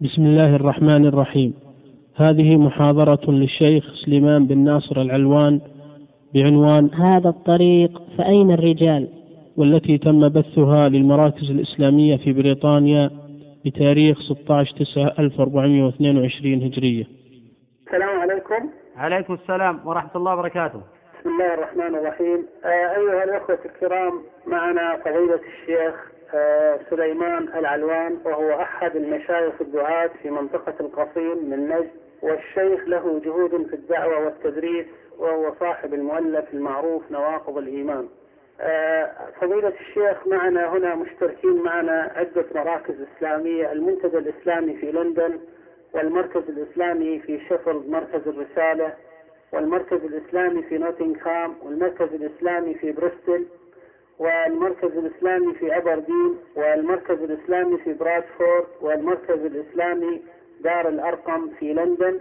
بسم الله الرحمن الرحيم. هذه محاضرة للشيخ سليمان بن ناصر العلوان بعنوان هذا الطريق فأين الرجال؟ والتي تم بثها للمراكز الإسلامية في بريطانيا بتاريخ 16 9 1422 هجرية. السلام عليكم. عليكم السلام ورحمة الله وبركاته. بسم الله الرحمن الرحيم. آه، أيها الأخوة الكرام معنا فضيلة الشيخ سليمان العلوان وهو أحد المشايخ الدعاة في منطقة القصيم من نجد والشيخ له جهود في الدعوة والتدريس وهو صاحب المؤلف المعروف نواقض الإيمان. آه، فضيلة الشيخ معنا هنا مشتركين معنا عدة مراكز إسلامية المنتدى الإسلامي في لندن والمركز الإسلامي في شيفيلد مركز الرسالة والمركز الإسلامي في نوتنغهام والمركز الإسلامي في بريستل والمركز الإسلامي في أبردين والمركز الإسلامي في برادفورد والمركز الإسلامي دار الأرقم في لندن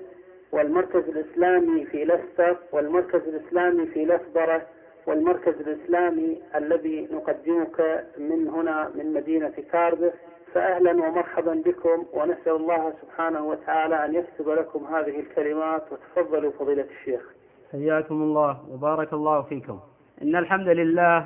والمركز الإسلامي في لستر والمركز الإسلامي في لفبرة والمركز الإسلامي الذي نقدمك من هنا من مدينة كاردف فأهلا ومرحبا بكم ونسأل الله سبحانه وتعالى أن يكتب لكم هذه الكلمات وتفضلوا فضيلة الشيخ. حياكم الله وبارك الله فيكم. إن الحمد لله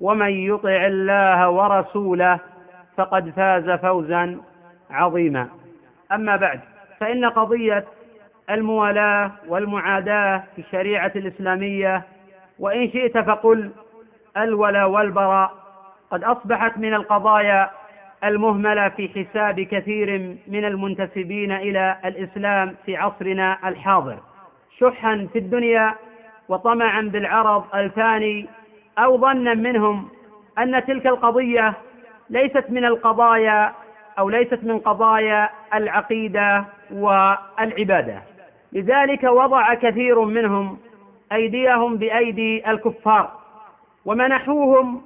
ومن يطع الله ورسوله فقد فاز فوزا عظيما. أما بعد فإن قضية الموالاة والمعاداة في الشريعة الإسلامية وإن شئت فقل الولا والبراء. قد أصبحت من القضايا المهملة في حساب كثير من المنتسبين إلى الإسلام في عصرنا الحاضر. شحا في الدنيا وطمعا بالعرض الثاني أو ظنا منهم أن تلك القضية ليست من القضايا أو ليست من قضايا العقيدة والعبادة. لذلك وضع كثير منهم أيديهم بأيدي الكفار ومنحوهم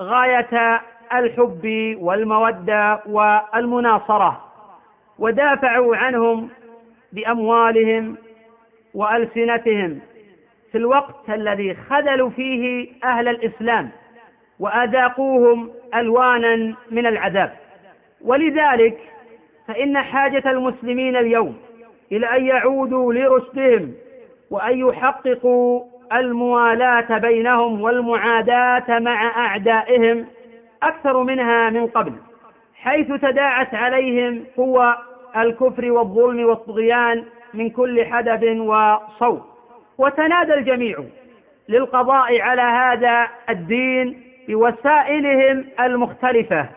غاية الحب والمودة والمناصرة ودافعوا عنهم بأموالهم وألسنتهم. في الوقت الذي خذلوا فيه أهل الإسلام وأذاقوهم ألوانا من العذاب. ولذلك فإن حاجة المسلمين اليوم إلى أن يعودوا لرشدهم وأن يحققوا الموالاة بينهم والمعاداة مع أعدائهم أكثر منها من قبل حيث تداعت عليهم قوى الكفر والظلم والطغيان من كل حدب وصوت. وتنادى الجميع للقضاء على هذا الدين بوسائلهم المختلفة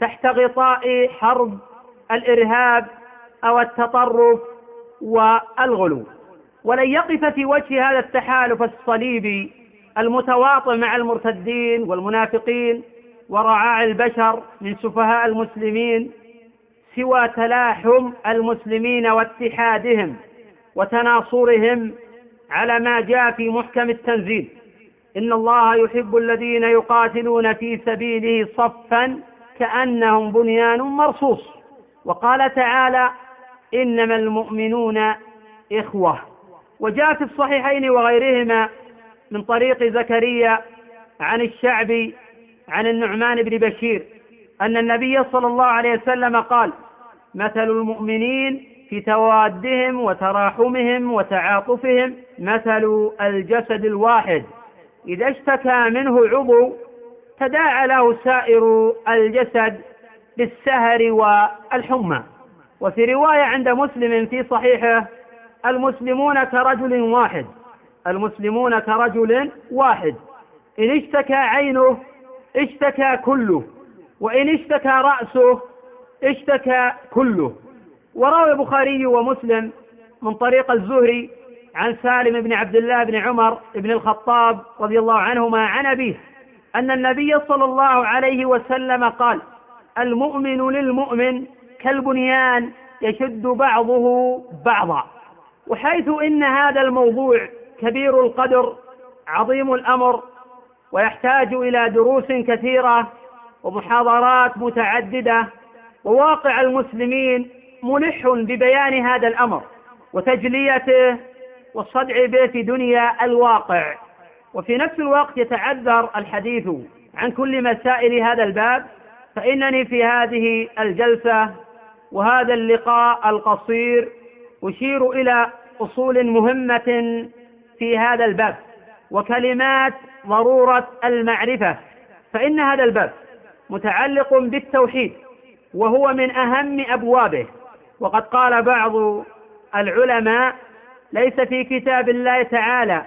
تحت غطاء حرب الإرهاب أو التطرف والغلو. ولن يقف في وجه هذا التحالف الصليبي المتواطئ مع المرتدين والمنافقين ورعاع البشر من سفهاء المسلمين سوى تلاحم المسلمين واتحادهم وتناصرهم على ما جاء في محكم التنزيل. إن الله يحب الذين يقاتلون في سبيله صفا كأنهم بنيان مرصوص. وقال تعالى إنما المؤمنون إخوة. وجاء في الصحيحين وغيرهما من طريق زكريا عن الشعبي عن النعمان بن بشير أن النبي صلى الله عليه وسلم قال مثل المؤمنين في توادهم وتراحمهم وتعاطفهم مثل الجسد الواحد. إذا اشتكى منه عضو تداعى له سائر الجسد بالسهر والحمى. وفي رواية عند مسلم في صحيحه المسلمون كرجل واحد. المسلمون كرجل واحد. إن اشتكى عينه اشتكى كله. وإن اشتكى رأسه اشتكى كله. وروى البخاري ومسلم من طريق الزهري عن سالم بن عبد الله بن عمر بن الخطاب رضي الله عنهما عن أبيه أن النبي صلى الله عليه وسلم قال المؤمن للمؤمن كالبنيان يشد بعضه بعضا. وحيث إن هذا الموضوع كبير القدر عظيم الأمر ويحتاج إلى دروس كثيرة ومحاضرات متعددة وواقع المسلمين ملح ببيان هذا الأمر وتجليته والصدع به في دنيا الواقع. وفي نفس الوقت يتعذر الحديث عن كل مسائل هذا الباب فإنني في هذه الجلسة وهذا اللقاء القصير أشير إلى أصول مهمة في هذا الباب وكلمات ضرورة المعرفة. فإن هذا الباب متعلق بالتوحيد وهو من أهم أبوابه. وقد قال بعض العلماء ليس في كتاب الله تعالى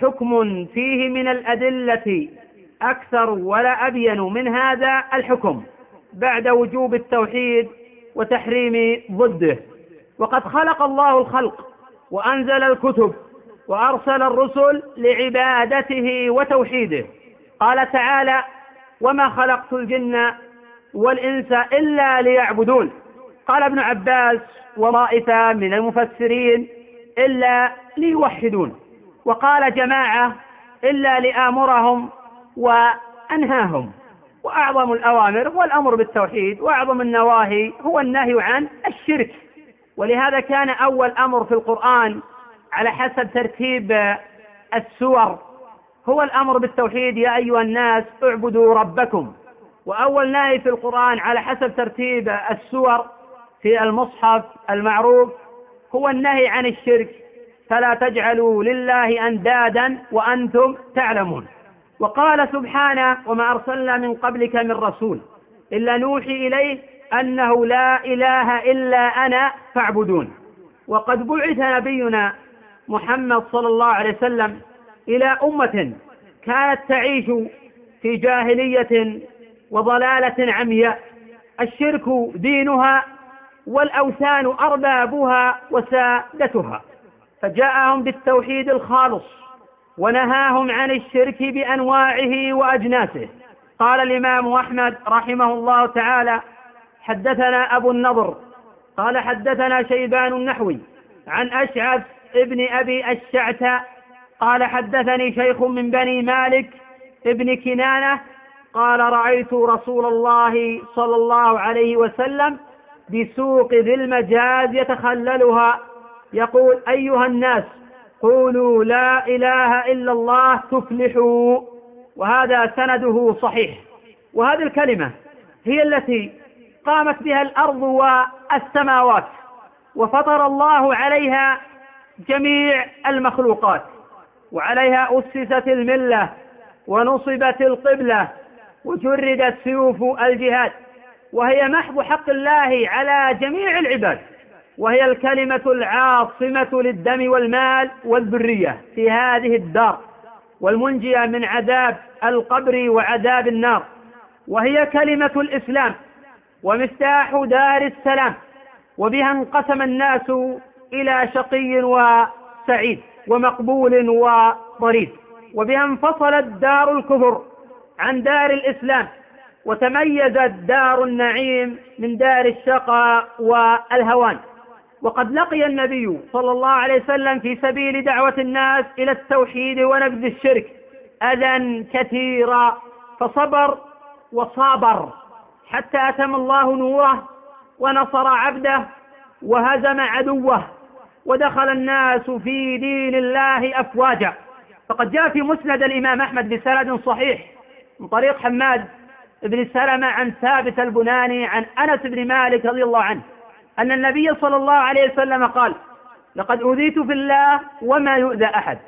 حكم فيه من الأدلة أكثر ولا أبين من هذا الحكم بعد وجوب التوحيد وتحريم ضده. وقد خلق الله الخلق وأنزل الكتب وأرسل الرسل لعبادته وتوحيده. قال تعالى وما خلقت الجن والإنس إلا ليعبدون قال ابن عباس وطائفة من المفسرين إلا ليوحدون وقال جماعة إلا لآمرهم وأنهاهم وأعظم الأوامر هو الأمر بالتوحيد وأعظم النواهي هو النهي عن الشرك. ولهذا كان أول أمر في القرآن على حسب ترتيب السور هو الأمر بالتوحيد يا أيها الناس اعبدوا ربكم. وأول نهي في القرآن على حسب ترتيب السور في المصحف المعروف هو النهي عن الشرك. فلا تجعلوا لله أندادا وأنتم تعلمون. وقال سبحانه وما أرسلنا من قبلك من رسول إلا نوحي إليه أنه لا إله إلا أنا فاعبدون. وقد بعث نبينا محمد صلى الله عليه وسلم إلى أمة كانت تعيش في جاهلية وضلالة عمياء. الشرك دينها والأوثان أربابها وسادتها فجاءهم بالتوحيد الخالص ونهاهم عن الشرك بأنواعه وأجناسه. قال الإمام أحمد رحمه الله تعالى حدثنا أبو النضر قال حدثنا شيبان النحوي عن أشعث ابن أبي الشعث قال حدثني شيخ من بني مالك ابن كنانة قال رأيت رسول الله صلى الله عليه وسلم بسوق ذي المجاز يتخللها. يقول أيها الناس قولوا لا إله إلا الله تفلحوا. وهذا سنده صحيح. وهذه الكلمة هي التي قامت بها الأرض والسماوات وفطر الله عليها جميع المخلوقات. وعليها أسست الملة ونصبت القبلة وجردت سيوف الجهاد. وهي محض حق الله على جميع العباد وهي الكلمة العاصمة للدم والمال والذرية في هذه الدار والمنجية من عذاب القبر وعذاب النار وهي كلمة الإسلام ومفتاح دار السلام وبها انقسم الناس إلى شقي وسعيد ومقبول وطريد وبها انفصلت دار الكفر عن دار الإسلام وتميزت دار النعيم من دار الشقاء والهوان. وقد لقي النبي صلى الله عليه وسلم في سبيل دعوة الناس إلى التوحيد ونبذ الشرك أذى كثيرا فصبر وصابر حتى أتم الله نوره ونصر عبده وهزم عدوه ودخل الناس في دين الله أفواجا. فقد جاء في مسند الإمام أحمد بسند صحيح من طريق حماد بن سلمة عن ثابت البناني عن أنس بن مالك رضي الله عنه أن النبي صلى الله عليه وسلم قال لقد أوذيت في الله وما يؤذى أحد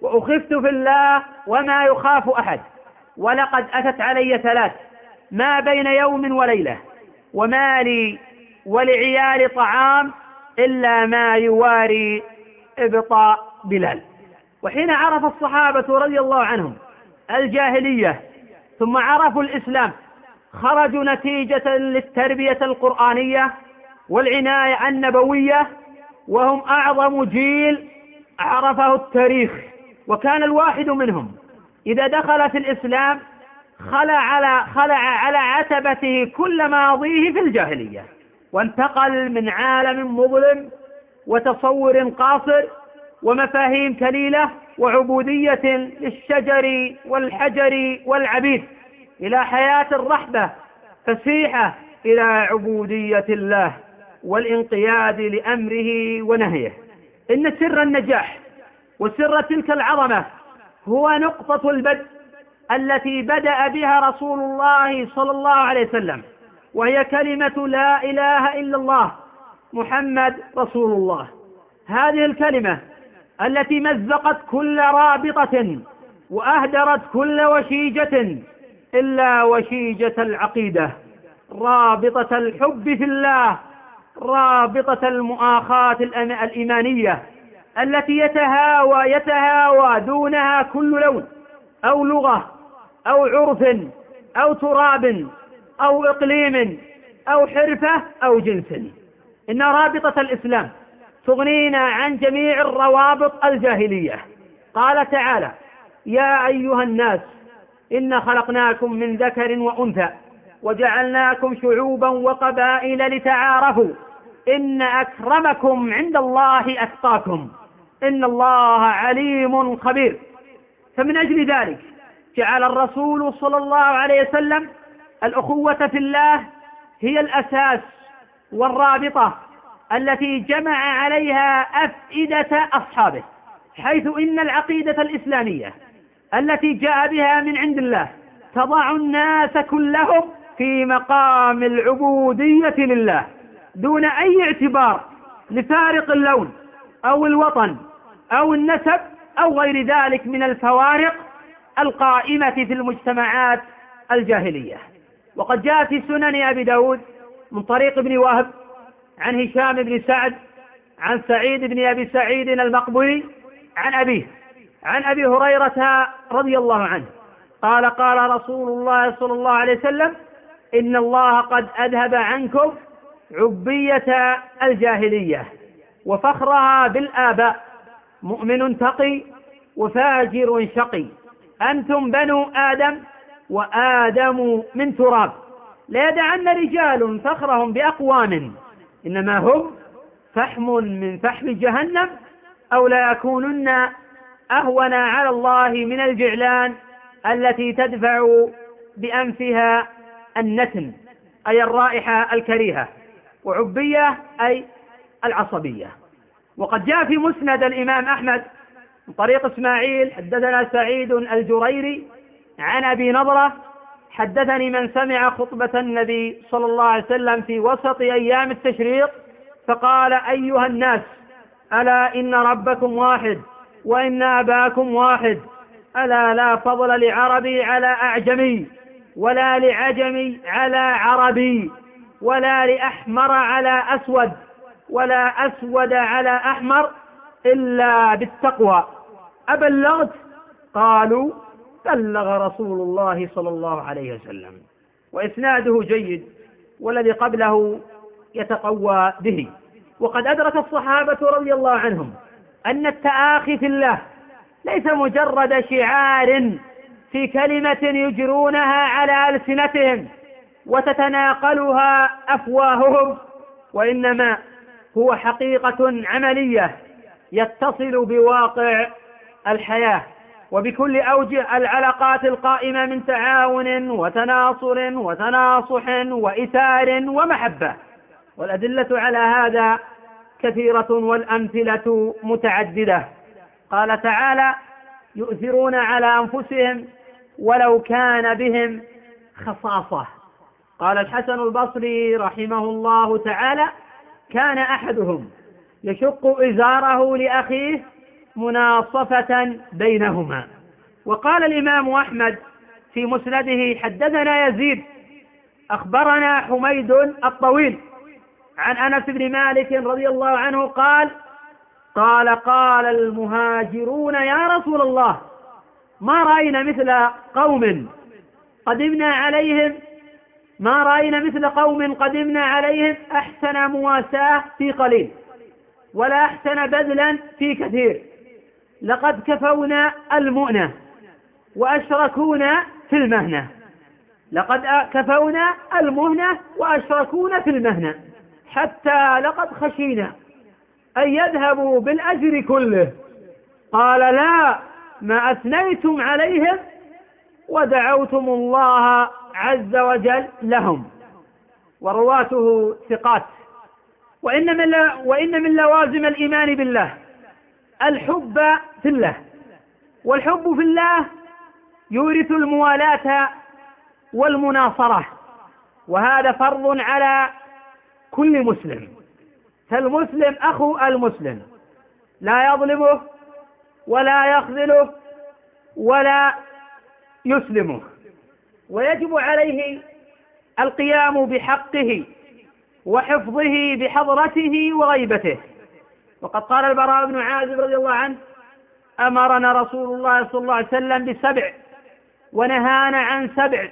وأخفت في الله وما يخاف أحد ولقد أتت علي ثلاث ما بين يوم وليلة وما لي ولعيال طعام إلا ما يواري إبطاء بلال. وحين عرف الصحابة رضي الله عنهم الجاهلية ثم عرفوا الإسلام. خرجوا نتيجة للتربية القرآنية والعناية النبوية وهم أعظم جيل عرفه التاريخ وكان الواحد منهم. إذا دخل في الإسلام خلع على خلع على عتبته كل ماضيه في الجاهلية وانتقل من عالم مظلم وتصور قاصر ومفاهيم كليلة وعبودية للشجر والحجر والعبيد إلى حياة الرحبة فسيحة إلى عبودية الله والانقياد لأمره ونهيه. إن سر النجاح وسر تلك العظمة هو نقطة البدء التي بدأ بها رسول الله صلى الله عليه وسلم وهي كلمة لا إله إلا الله محمد رسول الله. هذه الكلمة التي مزقت كل رابطة وأهدرت كل وشيجة إلا وشيجة العقيدة رابطة الحب في الله رابطة المؤاخاة الإيمانية التي يتهاوى يتهاوى دونها كل لون أو لغة أو عرف أو تراب أو إقليم أو حرفة أو جنس. إن رابطة الإسلام تغنينا عن جميع الروابط الجاهلية. قال تعالى يا أيها الناس إنا خلقناكم من ذكر وأنثى وجعلناكم شعوبا وقبائل لتعارفوا. إن أكرمكم عند الله أتقاكم. إن الله عليم خبير. فمن أجل ذلك جعل الرسول صلى الله عليه وسلم الأخوة في الله هي الأساس والرابطة التي جمع عليها أفئدة أصحابه حيث إن العقيدة الإسلامية التي جاء بها من عند الله تضع الناس كلهم في مقام العبودية لله دون أي اعتبار لفارق اللون أو الوطن أو النسب أو غير ذلك من الفوارق القائمة في المجتمعات الجاهلية. وقد جاء في سنن أبي داود من طريق ابن وهب عن هشام بن سعد عن سعيد بن أبي سعيد المقبري عن أبيه عن أبي هريرة رضي الله عنه. قال قال رسول الله صلى الله عليه وسلم إن الله قد أذهب عنكم عبية الجاهلية وفخرها بالآباء مؤمن تقي وفاجر شقي. أنتم بنو آدم وآدم من تراب. ليدعن رجال فخرهم بأقوام. إنما هم فحم من فحم جهنم أو لا يكونن أهون على الله من الجعلان التي تدفع بأنفها النتن أي الرائحة الكريهة وعبية أي العصبية. وقد جاء في مسند الإمام أحمد من طريق إسماعيل حدثنا سعيد الجريري عن أبي نضرة حدثني من سمع خطبة النبي صلى الله عليه وسلم في وسط أيام التشريق فقال أيها الناس ألا إن ربكم واحد وإن أباكم واحد؟ ألا لا فضل لعربي على أعجمي ولا لعجمي على عربي ولا لأحمر على أسود ولا أسود على أحمر إلا بالتقوى. أبلغت قالوا بلغ رسول الله صلى الله عليه وسلم وإسناده جيد والذي قبله يتقوى به. وقد أدرك الصحابة رضي الله عنهم أن التآخي في الله ليس مجرد شعار في كلمة يجرونها على ألسنتهم وتتناقلها أفواههم وإنما هو حقيقة عملية يتصل بواقع الحياة. وبكل أوجه العلاقات القائمة من تعاون وتناصر وتناصح وإثار ومحبة. والأدلة على هذا كثيرة والأمثلة متعددة. قال تعالى يؤثرون على أنفسهم ولو كان بهم خصاصة. قال الحسن البصري رحمه الله تعالى كان أحدهم يشق إزاره لأخيه مناصفة بينهما. وقال الإمام أحمد في مسنده حدثنا يزيد أخبرنا حميد الطويل عن أنس بن مالك رضي الله عنه قال قال قال المهاجرون يا رسول الله ما رأينا مثل قوم قدمنا عليهم؟ ما رأينا مثل قوم قدمنا عليهم؟ أحسن مواساة في قليل ولا أحسن بذلا في كثير. لقد كفونا المؤنة وأشركونا في المهنة. لقد كفونا المهنة وأشركونا في المهنة. حتى لقد خشينا أن يذهبوا بالأجر كله. قال لا ما أثنيتم عليهم ودعوتم الله عز وجل لهم. ورواته ثقات. وإن من, وإن من لوازم الإيمان بالله الحب في الله. والحب في الله يورث الموالاة والمناصرة. وهذا فرض على كل مسلم. فالمسلم أخو المسلم. لا يظلمه ولا يخذله ولا يسلمه. ويجب عليه القيام بحقه وحفظه بحضرته وغيبته. وقد قال البراء بن عازب رضي الله عنه أمرنا رسول الله صلى الله عليه وسلم بسبع ونهانا عن سبع.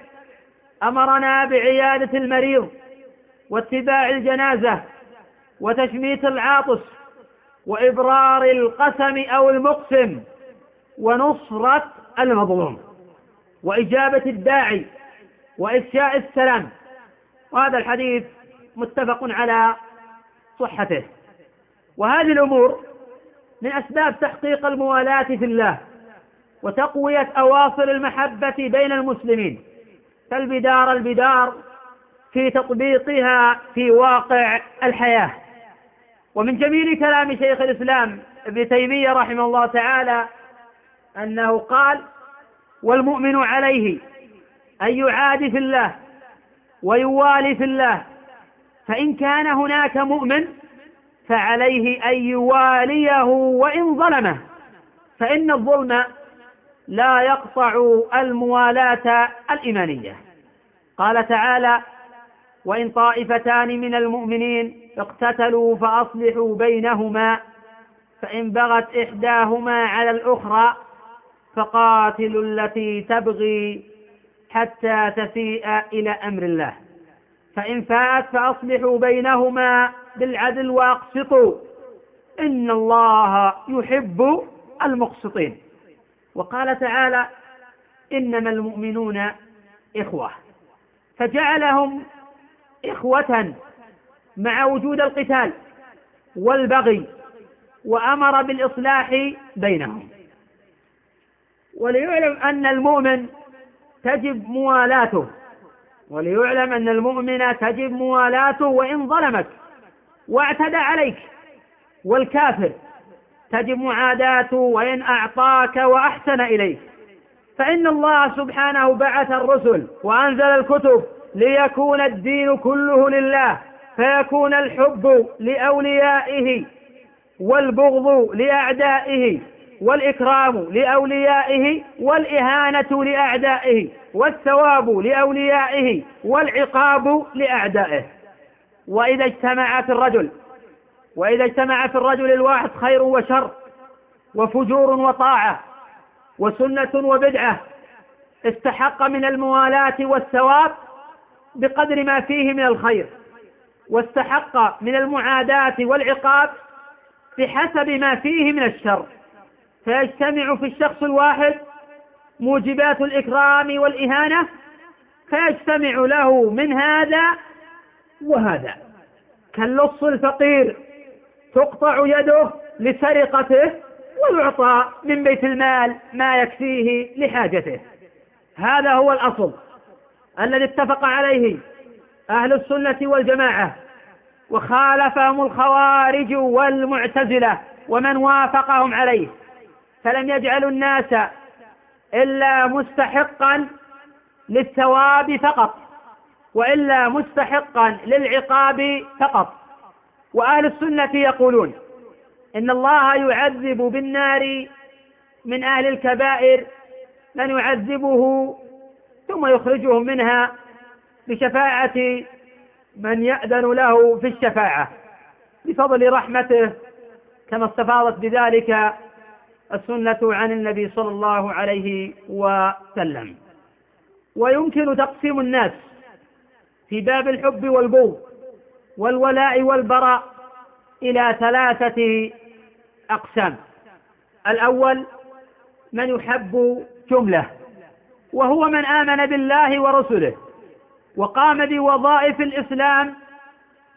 أمرنا بعيادة المريض واتباع الجنازة وتشميت العاطس وإبرار القسم أو المقسم ونصرة المظلوم وإجابة الداعي وإفشاء السلام. وهذا الحديث متفق على صحته. وهذه الأمور من اسباب تحقيق الموالاة في الله وتقوية أواصر المحبة بين المسلمين. فالبدار البدار في تطبيقها في واقع الحياة. ومن جميل كلام شيخ الإسلام ابن تيمية رحمه الله تعالى أنه قال والمؤمن عليه أن يعادي في الله ويوالي في الله فإن كان هناك مؤمن فعليه أن يواليه وإن ظلمه. فإن الظلم لا يقطع الموالاة الإيمانية. قال تعالى وإن طائفتان من المؤمنين اقتتلوا فأصلحوا بينهما فإن بغت إحداهما على الأخرى فقاتلوا التي تبغي حتى تفيء إلى أمر الله. فإن فاءت فأصلحوا بينهما بالعدل وأقسطوا. إن الله يحب المقسطين. وقال تعالى إنما المؤمنون إخوة. فجعلهم إخوة مع وجود القتال والبغي وأمر بالإصلاح بينهم. وليعلم أن المؤمن تجب موالاته. وليعلم أن المؤمن تجب موالاته وإن ظلمك واعتدى عليك. والكافر تجب معاداته وإن أعطاك وأحسن إليك. فإن الله سبحانه بعث الرسل وأنزل الكتب ليكون الدين كله لله فيكون الحب لأوليائه والبغض لأعدائه والإكرام لأوليائه والإهانة لأعدائه والثواب لأوليائه والعقاب لأعدائه. وإذا اجتمع في الرجل وإذا اجتمع في الرجل الواحد خير وشر وفجور وطاعة وسنة وبدعة استحق من الموالاة والثواب بقدر ما فيه من الخير واستحق من المعاداة والعقاب بحسب ما فيه من الشر. فيجتمع في الشخص الواحد موجبات الإكرام والإهانة فيجتمع له من هذا وهذا. كاللص الفقير تقطع يده لسرقته ويعطى من بيت المال ما يكفيه لحاجته. هذا هو الأصل الذي اتفق عليه أهل السنة والجماعة وخالفهم الخوارج والمعتزلة ومن وافقهم عليه. فلم يجعلوا الناس إلا مستحقا للثواب فقط. وإلا مستحقا للعقاب فقط. وأهل السنة يقولون إن الله يعذب بالنار من أهل الكبائر من يعذبه ثم يخرجهم منها بشفاعة من يأذن له في الشفاعة. بفضل رحمته كما استفاضت بذلك السنة عن النبي صلى الله عليه وسلم. ويمكن تقسيم الناس في باب الحب والبغض والولاء والبراء إلى ثلاثة أقسام. الأول من يحب جملة وهو من آمن بالله ورسله وقام بوظائف الإسلام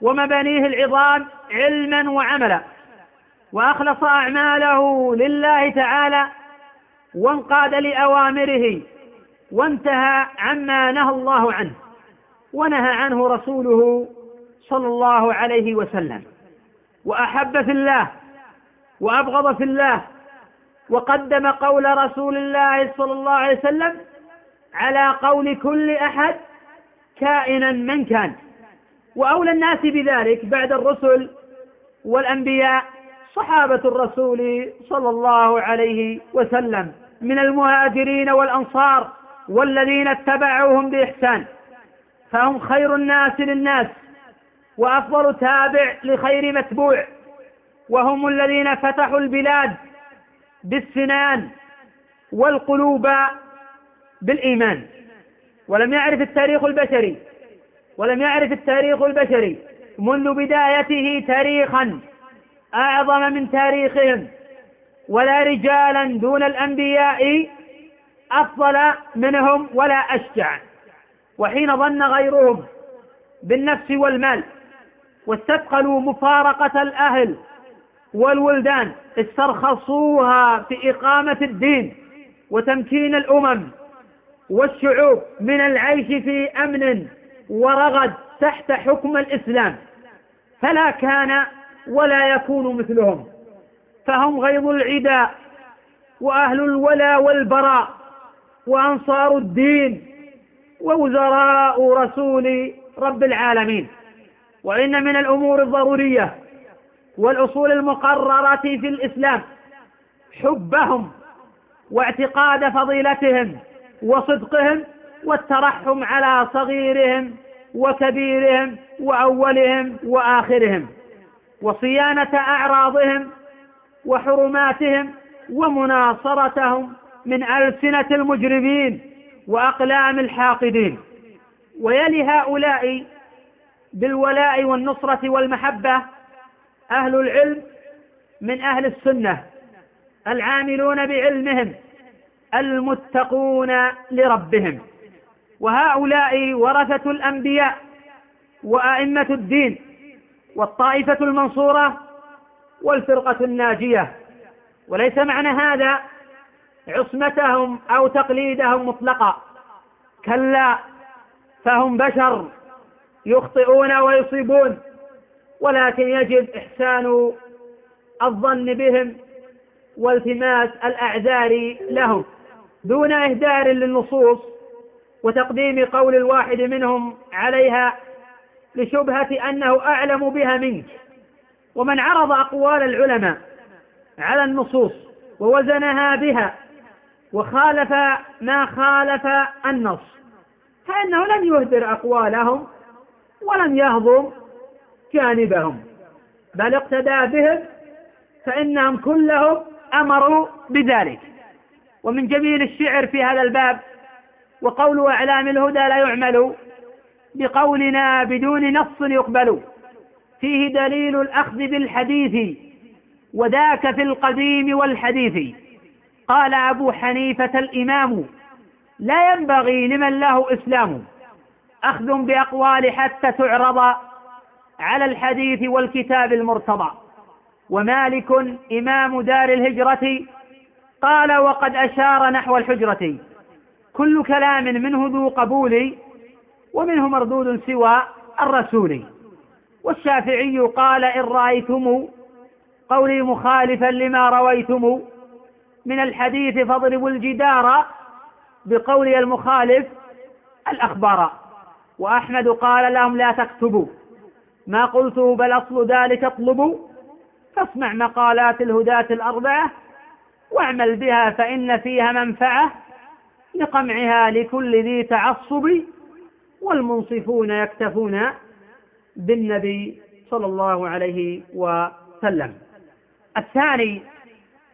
ومبانيه العظام علما وعملا وأخلص أعماله لله تعالى وانقاد لأوامره وانتهى عما نهى الله عنه. ونهى عنه رسوله صلى الله عليه وسلم. وأحب في الله وأبغض في الله وقدم قول رسول الله صلى الله عليه وسلم على قول كل أحد كائنا من كان. وأولى الناس بذلك بعد الرسل والأنبياء صحابة الرسول صلى الله عليه وسلم من المهاجرين والأنصار والذين اتبعوهم بإحسان. فهم خير الناس للناس وأفضل تابع لخير متبوع. وهم الذين فتحوا البلاد بالسنان والقلوب بالإيمان. ولم يعرف التاريخ البشري ولم يعرف التاريخ البشري. منذ بدايته تاريخا أعظم من تاريخهم. ولا رجالا دون الأنبياء أفضل منهم ولا أشجع. وحين ظن غيرهم بالنفس والمال واستثقلوا مفارقة الأهل والولدان استرخصوها في إقامة الدين وتمكين الأمم والشعوب من العيش في أمن ورغد تحت حكم الإسلام. فلا كان ولا يكون مثلهم. فهم غيظ العداء وأهل الولا والبراء وأنصار الدين ووزراء رسول رب العالمين. وإن من الأمور الضرورية والأصول المقررة في الإسلام حبهم واعتقاد فضيلتهم وصدقهم والترحم على صغيرهم وكبيرهم وأولهم وآخرهم وصيانة أعراضهم وحرماتهم ومناصرتهم من ألسنة المجرمين. وأقلام الحاقدين. ويلي هؤلاء بالولاء والنصرة والمحبة أهل العلم من أهل السنة العاملون بعلمهم المتقون لربهم. وهؤلاء ورثة الأنبياء وأئمة الدين والطائفة المنصورة والفرقة الناجية. وليس معنى هذا عصمتهم أو تقليدهم مطلقا كلا فهم بشر يخطئون ويصيبون ولكن يجب إحسان الظن بهم والتماس الأعذار لهم. دون إهدار للنصوص وتقديم قول الواحد منهم عليها لشبهة أنه أعلم بها منك. ومن عرض أقوال العلماء على النصوص ووزنها بها وخالف ما خالف النص. فإنه لم يهدر أقوالهم ولم يهضم جانبهم. بل اقتدى بهم فإنهم كلهم أمروا بذلك. ومن جميل الشعر في هذا الباب وقول أعلام الهدى لا يعمل بقولنا بدون نص يقبل. فيه دليل الأخذ بالحديث وذاك في القديم والحديث. قال أبو حنيفة الإمام لا ينبغي لمن له إسلام أخذ بأقوال حتى تعرض على الحديث والكتاب المرتضى. ومالك إمام دار الهجرة قال وقد أشار نحو الحجرة كل كلام منه ذو قبول ومنه مردود سوى الرسول. والشافعي قال إن رأيتم قولي مخالفا لما رويتم. من الحديث فاضربوا الجدار بقولي المخالف الأخبار. وأحمد قال لهم لا تكتبوا. ما قلته بل أصل ذلك اطلبوا. فاسمع مقالات الهداة الأربعة واعمل بها فإن فيها منفعة لقمعها لكل ذي تعصب والمنصفون يكتفون بالنبي صلى الله عليه وسلم. الثاني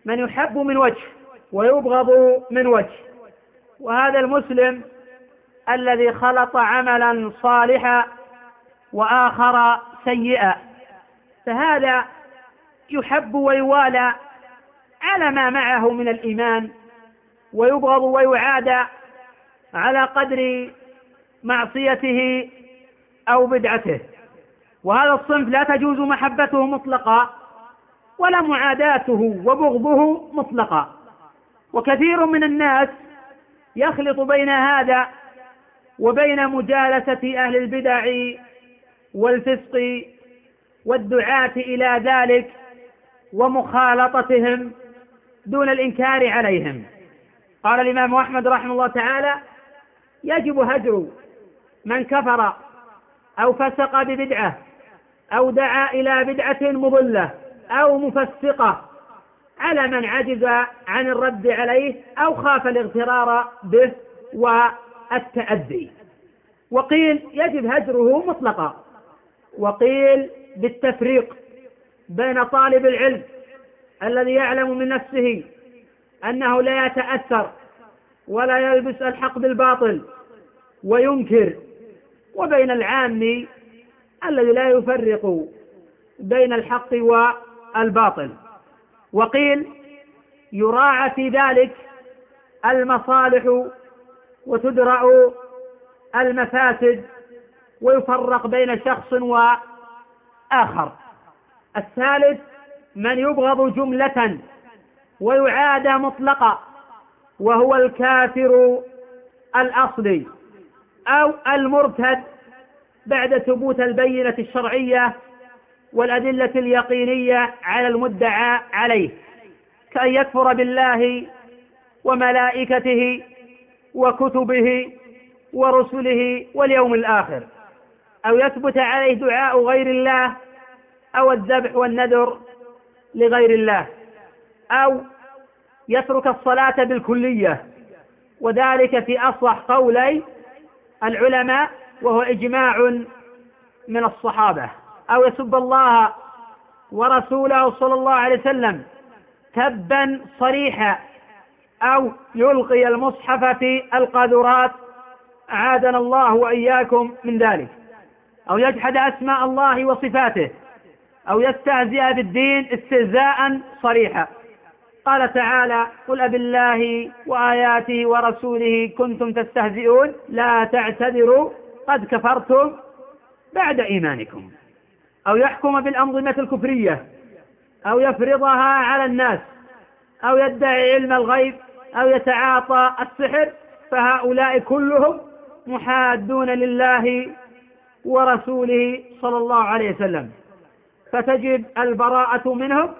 من يحب من وجه ويبغض من وجه. وهذا المسلم الذي خلط عملا صالحا وآخر سيئا. فهذا يحب ويوالى على ما معه من الإيمان ويبغض ويعادى على قدر معصيته أو بدعته. وهذا الصنف لا تجوز محبته مطلقا. ولا معاداته وبغضه مطلقا وكثير من الناس يخلط بين هذا وبين مجالسة أهل البدع والفسق والدعاة إلى ذلك ومخالطتهم دون الإنكار عليهم. قال الإمام أحمد رحمه الله تعالى يجب هجر من كفر أو فسق ببدعة أو دعا إلى بدعة مضلة أو مفسقة. على من عجز عن الرد عليه أو خاف الاغترار به والتأدي وقيل يجب هجره مطلقا. وقيل بالتفريق بين طالب العلم الذي يعلم من نفسه أنه لا يتأثر ولا يلبس الحق بالباطل وينكر وبين العام الذي لا يفرق بين الحق والباطل وقيل يراعى في ذلك المصالح وتدرأ المفاسد ويفرق بين شخص وآخر. الثالث من يبغض جملة ويعادى مطلقا وهو الكافر الأصلي أو المرتد بعد ثبوت البينة الشرعية والأدلة اليقينية على المدعى عليه كأن يكفر بالله وملائكته وكتبه ورسله واليوم الآخر أو يثبت عليه دعاء غير الله أو الذبح والنذر لغير الله أو يترك الصلاة بالكلية وذلك في أصح قولي العلماء وهو إجماع من الصحابة. أو يسب الله ورسوله صلى الله عليه وسلم تبا صريحا أو يلقي المصحف في القاذورات أعاذنا الله وإياكم من ذلك. أو يجحد أسماء الله وصفاته أو يستهزئ بالدين استهزاء صريحا. قال تعالى قل أب الله وآياته ورسوله كنتم تستهزئون لا تعتذروا قد كفرتم بعد إيمانكم. أو يحكم بالأنظمة الكفرية أو يفرضها على الناس أو يدعي علم الغيب أو يتعاطى السحر فهؤلاء كلهم محادون لله ورسوله صلى الله عليه وسلم. فتجب البراءة منهم.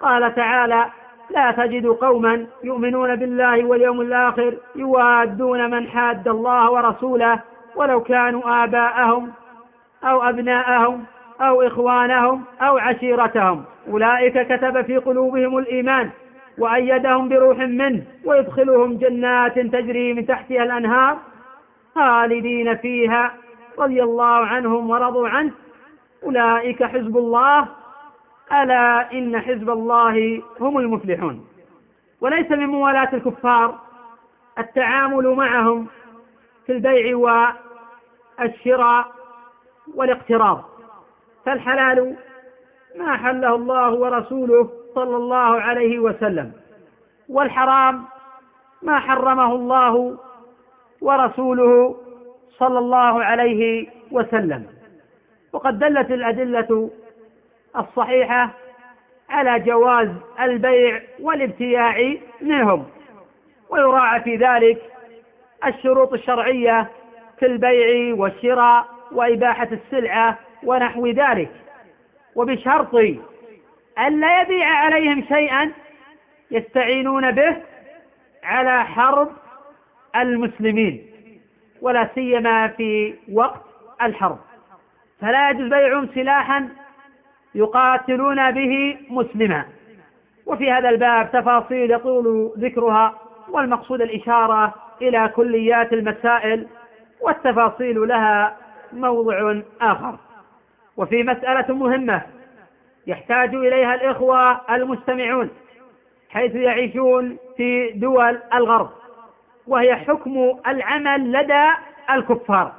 قال تعالى لا تجد قوما يؤمنون بالله واليوم الآخر يوادون من حاد الله ورسوله ولو كانوا آباءهم أو أبناءهم أو إخوانهم أو عشيرتهم. أولئك كتب في قلوبهم الإيمان وأيدهم بروح منه ويدخلهم جنات تجري من تحتها الأنهار خالدين فيها رضي الله عنهم ورضوا عنه. أولئك حزب الله ألا إن حزب الله هم المفلحون. وليس من موالاة الكفار التعامل معهم في البيع والشراء والاقتراض. فالحلال ما حله الله ورسوله صلى الله عليه وسلم والحرام ما حرمه الله ورسوله صلى الله عليه وسلم. وقد دلت الأدلة الصحيحة على جواز البيع والابتياع منهم ويراعى في ذلك الشروط الشرعية في البيع والشراء وإباحة السلعة ونحو ذلك. وبشرط ألا يبيع عليهم شيئا يستعينون به على حرب المسلمين ولا سيما في وقت الحرب. فلا يجوز بيعهم سلاحا يقاتلون به مسلما. وفي هذا الباب تفاصيل يطول ذكرها والمقصود الإشارة إلى كليات المسائل والتفاصيل لها موضع آخر. وفي مسألة مهمة يحتاج إليها الإخوة المستمعون حيث يعيشون في دول الغرب وهي حكم العمل لدى الكفار.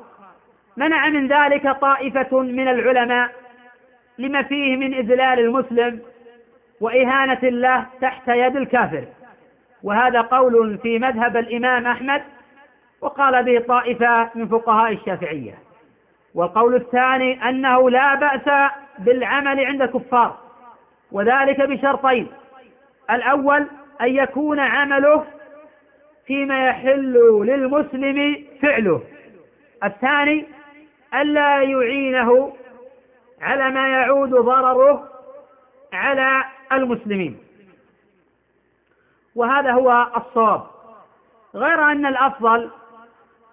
منع من ذلك طائفة من العلماء لما فيه من إذلال المسلم وإهانة الله تحت يد الكافر. وهذا قول في مذهب الإمام أحمد وقال به طائفة من فقهاء الشافعية. والقول الثاني أنه لا بأس بالعمل عند الكفار وذلك بشرطين. الأول أن يكون عمله فيما يحل للمسلم فعله. الثاني ألا يعينه على ما يعود ضرره على المسلمين. وهذا هو الصواب. غير أن الأفضل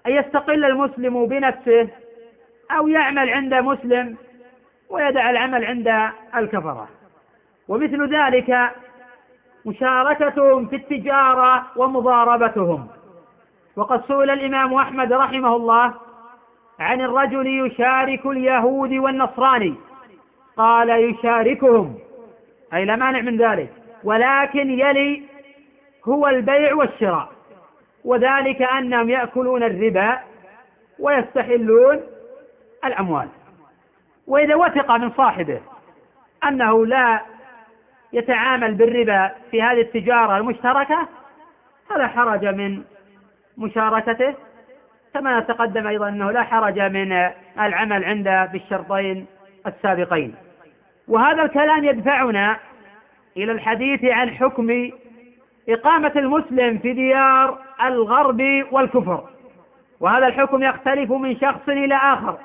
أن يستقل المسلم بنفسه أو يعمل عند مسلم ويدع العمل عند الكفرة. ومثل ذلك مشاركتهم في التجارة ومضاربتهم. وقد سئل الإمام أحمد رحمه الله عن الرجل يشارك اليهود والنصراني. قال يشاركهم. أي لا مانع من ذلك. ولكن يلي هو البيع والشراء. وذلك أنهم يأكلون الربا ويستحلون الأموال. وإذا وثق من صاحبه أنه لا يتعامل بالربا في هذه التجارة المشتركة فلا حرج من مشاركته. كما تقدم أيضا أنه لا حرج من العمل عنده بالشرطين السابقين. وهذا الكلام يدفعنا إلى الحديث عن حكم إقامة المسلم في ديار الغرب والكفر. وهذا الحكم يختلف من شخص إلى آخر.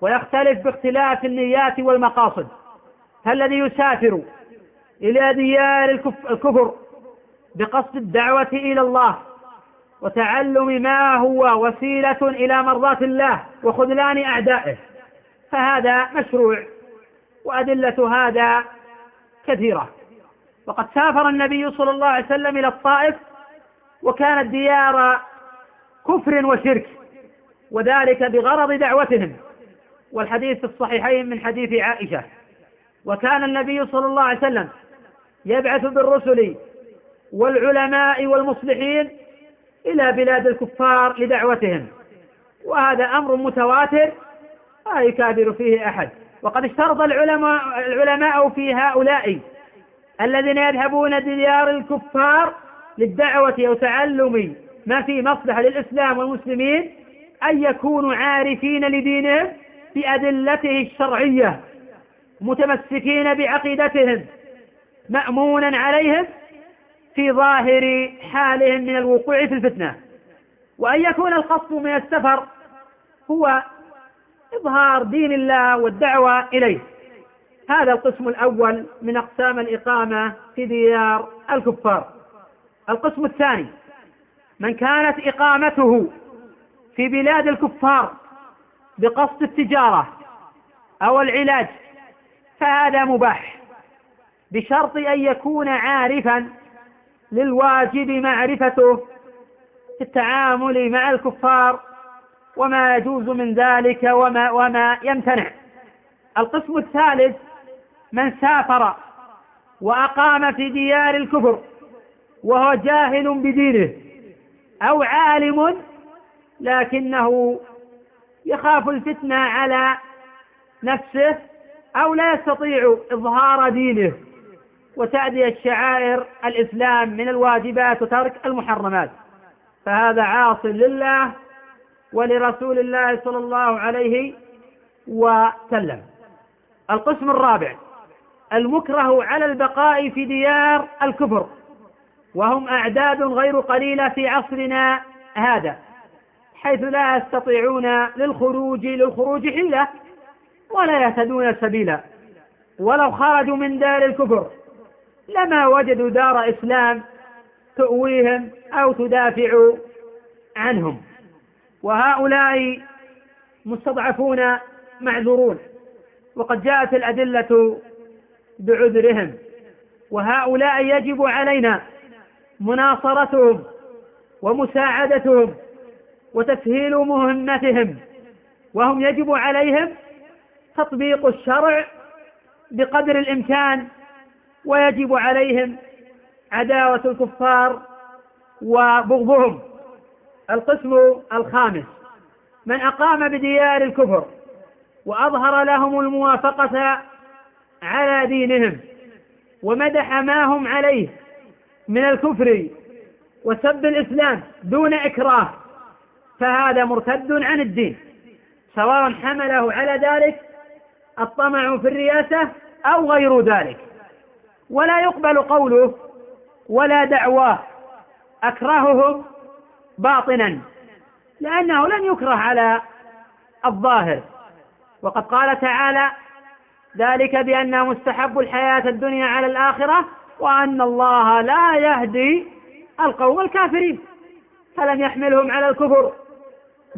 ويختلف باختلاف النيات والمقاصد. فالذي يسافر إلى ديار الكفر بقصد الدعوة إلى الله وتعلم ما هو وسيلة إلى مرضاة الله وخذلان أعدائه فهذا مشروع وأدلة هذا كثيرة. وقد سافر النبي صلى الله عليه وسلم إلى الطائف وكانت ديار كفر وشرك وذلك بغرض دعوتهم. والحديث في الصحيحين من حديث عائشة. وكان النبي صلى الله عليه وسلم يبعث بالرسل والعلماء والمصلحين إلى بلاد الكفار لدعوتهم. وهذا أمر متواتر لا يكابر فيه أحد. وقد اشترط العلماء العلماء في هؤلاء الذين يذهبون ديار الكفار للدعوة أو تعلم ما في مصلحة للإسلام والمسلمين أن يكونوا عارفين لدينهم بأدلته الشرعية متمسكين بعقيدتهم مأمونا عليهم في ظاهر حالهم من الوقوع في الفتنة. وأن يكون القصد من السفر هو إظهار دين الله والدعوة إليه. هذا القسم الأول من أقسام الإقامة في ديار الكفار. القسم الثاني من كانت إقامته في بلاد الكفار بقصد التجارة أو العلاج فهذا مباح بشرط أن يكون عارفا للواجب معرفته في التعامل مع الكفار وما يجوز من ذلك وما وما يمتنع. القسم الثالث من سافر وأقام في ديار الكفر وهو جاهل بدينه أو عالم لكنه يخاف الفتنة على نفسه أو لا يستطيع إظهار دينه وتأدية شعائر الإسلام من الواجبات وترك المحرمات. فهذا عاص لله ولرسول الله صلى الله عليه وسلم. القسم الرابع المكره على البقاء في ديار الكفر وهم أعداد غير قليلة في عصرنا هذا. حيث لا يستطيعون للخروج للخروج حيلة ولا يهتدون سبيلا. ولو خرجوا من دار الكفر لما وجدوا دار إسلام تؤويهم أو تدافع عنهم. وهؤلاء مستضعفون معذورون وقد جاءت الأدلة بعذرهم. وهؤلاء يجب علينا مناصرتهم ومساعدتهم وتسهيل مهمتهم وهم يجب عليهم تطبيق الشرع بقدر الإمكان ويجب عليهم عداوة الكفار وبغضهم. القسم الخامس من أقام بديار الكفر وأظهر لهم الموافقة على دينهم ومدح ما هم عليه من الكفر وسب الإسلام دون إكراه فهذا مرتد عن الدين. سواء حمله على ذلك الطمع في الرياسة أو غير ذلك. ولا يقبل قوله ولا دعواه أكرههم باطنا لأنه لم يكره على الظاهر. وقد قال تعالى ذلك بأن مستحب الحياة الدنيا على الآخرة وأن الله لا يهدي القوم الكافرين فلم يحملهم على الكفر.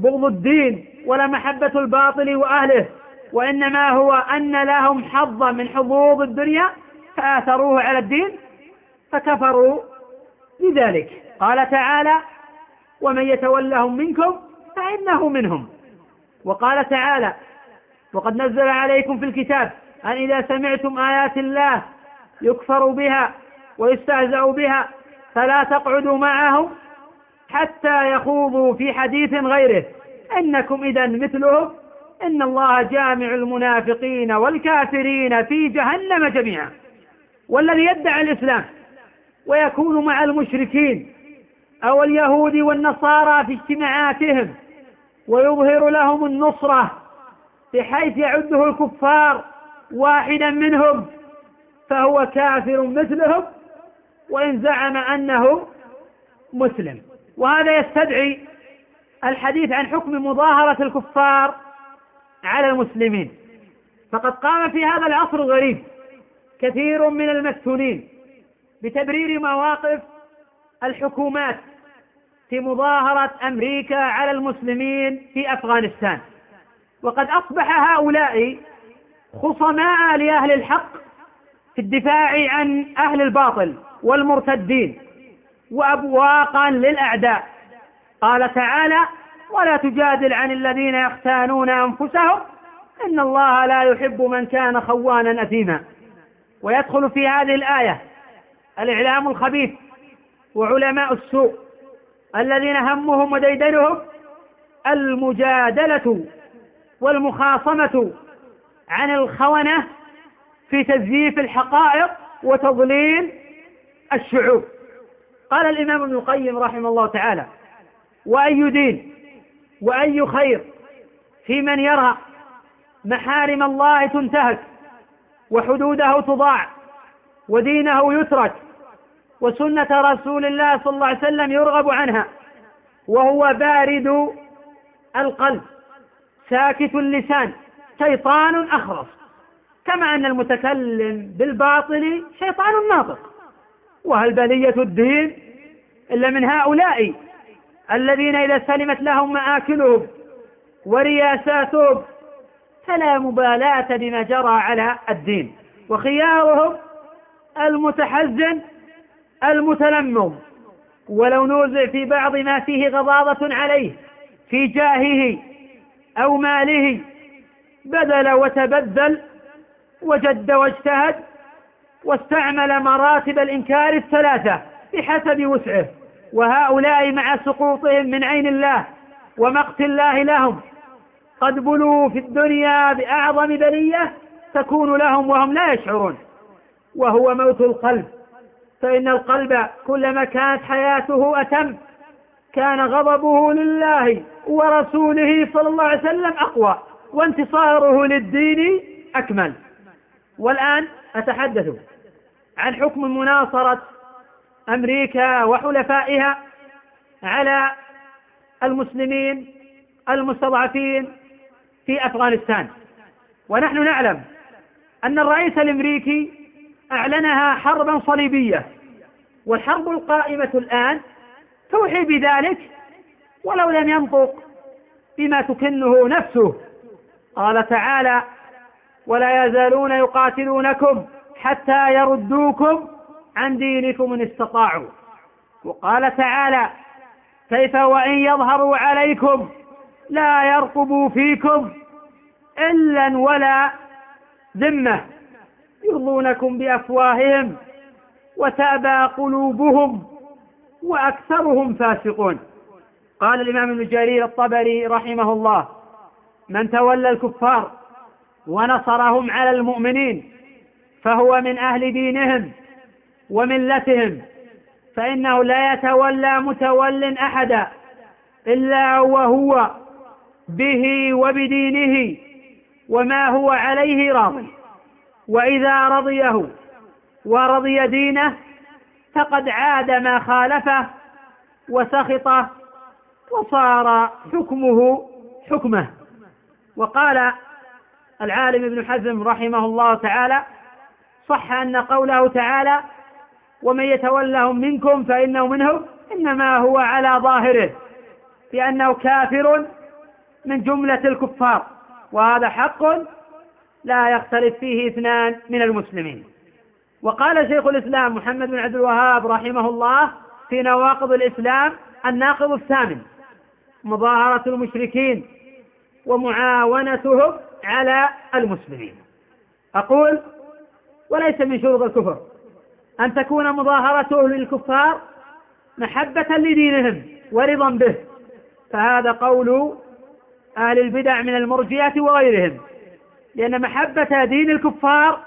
بغض الدين ولا محبة الباطل وأهله وإنما هو أن لهم حظا من حظوظ الدنيا فآثروه على الدين فكفروا بذلك. قال تعالى ومن يتولهم منكم فإنه منهم. وقال تعالى وقد نزل عليكم في الكتاب أن إذا سمعتم آيات الله يكفر بها ويستهزأ بها فلا تقعدوا معهم حتى يخوضوا في حديث غيره. إنكم إذا مثلهم إن الله جامع المنافقين والكافرين في جهنم جميعا والذي يدعي الإسلام ويكون مع المشركين أو اليهود والنصارى في اجتماعاتهم ويظهر لهم النصرة بحيث يعده الكفار واحدا منهم فهو كافر مثلهم وإن زعم أنه مسلم. وهذا يستدعي الحديث عن حكم مظاهرة الكفار على المسلمين. فقد قام في هذا العصر الغريب كثير من المفتونين بتبرير مواقف الحكومات في مظاهرة أمريكا على المسلمين في أفغانستان. وقد أصبح هؤلاء خصماء لأهل الحق في الدفاع عن أهل الباطل والمرتدين. وأبواقا للأعداء. قال تعالى ولا تجادل عن الذين يختانون أنفسهم. إن الله لا يحب من كان خوانا أثيما. ويدخل في هذه الآية الإعلام الخبيث وعلماء السوء الذين همهم وديدنهم المجادلة والمخاصمة عن الخونة في تزييف الحقائق وتضليل الشعوب. قال الإمام ابن القيم رحمه الله تعالى وأي دين وأي خير في من يرى محارم الله تنتهك وحدوده تضاع ودينه يترك وسنة رسول الله صلى الله عليه وسلم يرغب عنها وهو بارد القلب ساكت اللسان شيطان أخرس. كما أن المتكلم بالباطل شيطان ناطق. وهل بلية الدين إلا من هؤلاء الذين إذا سلمت لهم مآكلهم ورياساتهم فلا مبالاة بما جرى على الدين. وخيارهم المتحزن المتلمم. ولو نوزع في بعض ما فيه غضاضة عليه في جاهه أو ماله بذل وتبذل وجد واجتهد واستعمل مراتب الإنكار الثلاثة بحسب وسعه. وهؤلاء مع سقوطهم من عين الله ومقت الله لهم. قد بلوا في الدنيا بأعظم بلية تكون لهم وهم لا يشعرون. وهو موت القلب. فإن القلب كلما كانت حياته أتم كان غضبه لله ورسوله صلى الله عليه وسلم أقوى وانتصاره للدين أكمل. والآن أتحدث. عن حكم مناصرة أمريكا وحلفائها على المسلمين المستضعفين في أفغانستان. ونحن نعلم أن الرئيس الأمريكي أعلنها حربا صليبية والحرب القائمة الآن توحي بذلك ولو لم ينطق بما تكنه نفسه. قال تعالى ولا يزالون يقاتلونكم حتى يردوكم عن دينكم إن استطاعوا. وقال تعالى كيف وإن يظهروا عليكم لا يرقبوا فيكم إلا ولا ذمة. يرضونكم بأفواههم وتأبى قلوبهم وأكثرهم فاسقون. قال الإمام ابن جرير الطبري رحمه الله من تولى الكفار ونصرهم على المؤمنين فهو من أهل دينهم وملتهم فإنه لا يتولى متول أحدا إلا وهو به وبدينه وما هو عليه راض وإذا رضيه ورضي دينه فقد عاد ما خالفه وسخطه وصار حكمه حكمه. وقال العالم ابن حزم رحمه الله تعالى صح أن قوله تعالى ومن يتولهم منكم فإنه منهم إنما هو على ظاهره لأنه كافر من جملة الكفار وهذا حق لا يختلف فيه اثنان من المسلمين. وقال شيخ الإسلام محمد بن عبد الوهاب رحمه الله في نواقض الإسلام الناقض الثامن مظاهرة المشركين ومعاونتهم على المسلمين. أقول وليس من شروط الكفر. أن تكون مظاهرته للكفار محبة لدينهم ورضا به. فهذا قول أهل البدع من المرجئة وغيرهم. لأن محبة دين الكفار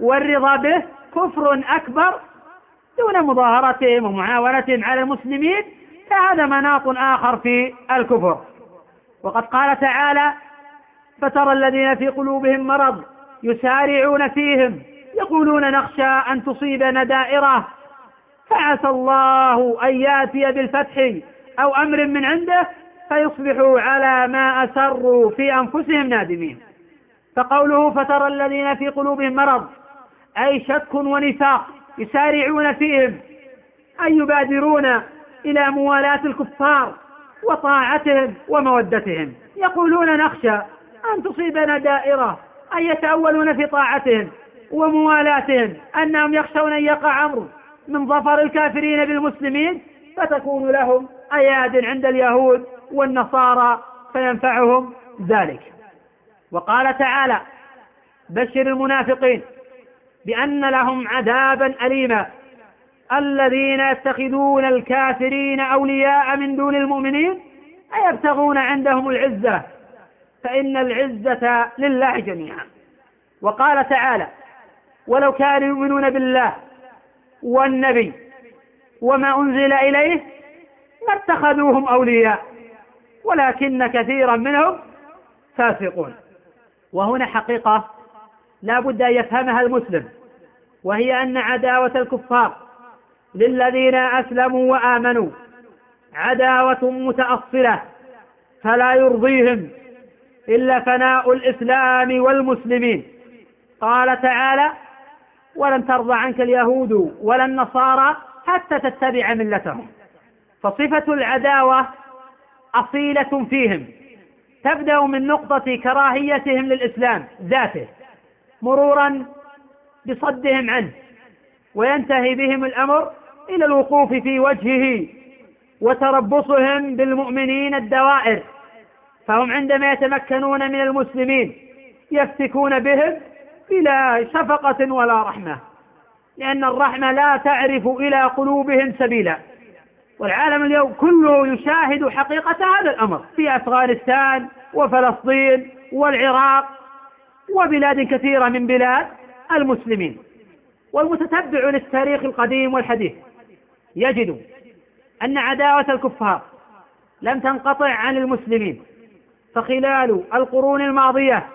والرضا به كفر أكبر دون مظاهرتهم ومعاونتهم على المسلمين. فهذا مناط آخر في الكفر. وقد قال تعالى فترى الذين في قلوبهم مرض يسارعون فيهم يقولون نخشى أن تصيبنا دائرة. فعسى الله أن يأتي بالفتح أو أمر من عنده فيصبحوا على ما أسروا في أنفسهم نادمين. فقوله فترى الذين في قلوبهم مرض أي شك ونفاق يسارعون فيهم أي يبادرون إلى موالاة الكفار وطاعتهم ومودتهم. يقولون نخشى أن تصيبنا دائرة أي يتأولون في طاعتهم وموالاتهم أنهم يخشون أن يقع أمر من ظفر الكافرين بالمسلمين فتكون لهم أياد عند اليهود والنصارى فينفعهم ذلك. وقال تعالى بشر المنافقين بأن لهم عذابا أليما. الذين يتخذون الكافرين أولياء من دون المؤمنين أيبتغون عندهم العزة؟ فإن العزة لله جميعا. وقال تعالى ولو كانوا يؤمنون بالله والنبي وما أنزل إليه ما اتخذوهم أولياء ولكن كثيرا منهم فاسقون. وهنا حقيقة لا بد أن يفهمها المسلم وهي أن عداوة الكفار للذين أسلموا وآمنوا عداوة متأصلة فلا يرضيهم إلا فناء الإسلام والمسلمين. قال تعالى ولن ترضى عنك اليهود ولا النصارى حتى تتبع ملتهم. فصفة العداوة أصيلة فيهم. تبدأ من نقطة كراهيتهم للإسلام ذاته مرورا بصدهم عنه وينتهي بهم الأمر إلى الوقوف في وجهه وتربصهم بالمؤمنين الدوائر. فهم عندما يتمكنون من المسلمين يفتكون بهم بلا شفقة ولا رحمة لأن الرحمة لا تعرف إلى قلوبهم سبيلا. والعالم اليوم كله يشاهد حقيقة هذا الأمر في أفغانستان وفلسطين والعراق وبلاد كثيرة من بلاد المسلمين. والمتتبع للتاريخ القديم والحديث يجد أن عداوة الكفار لم تنقطع عن المسلمين فخلال القرون الماضية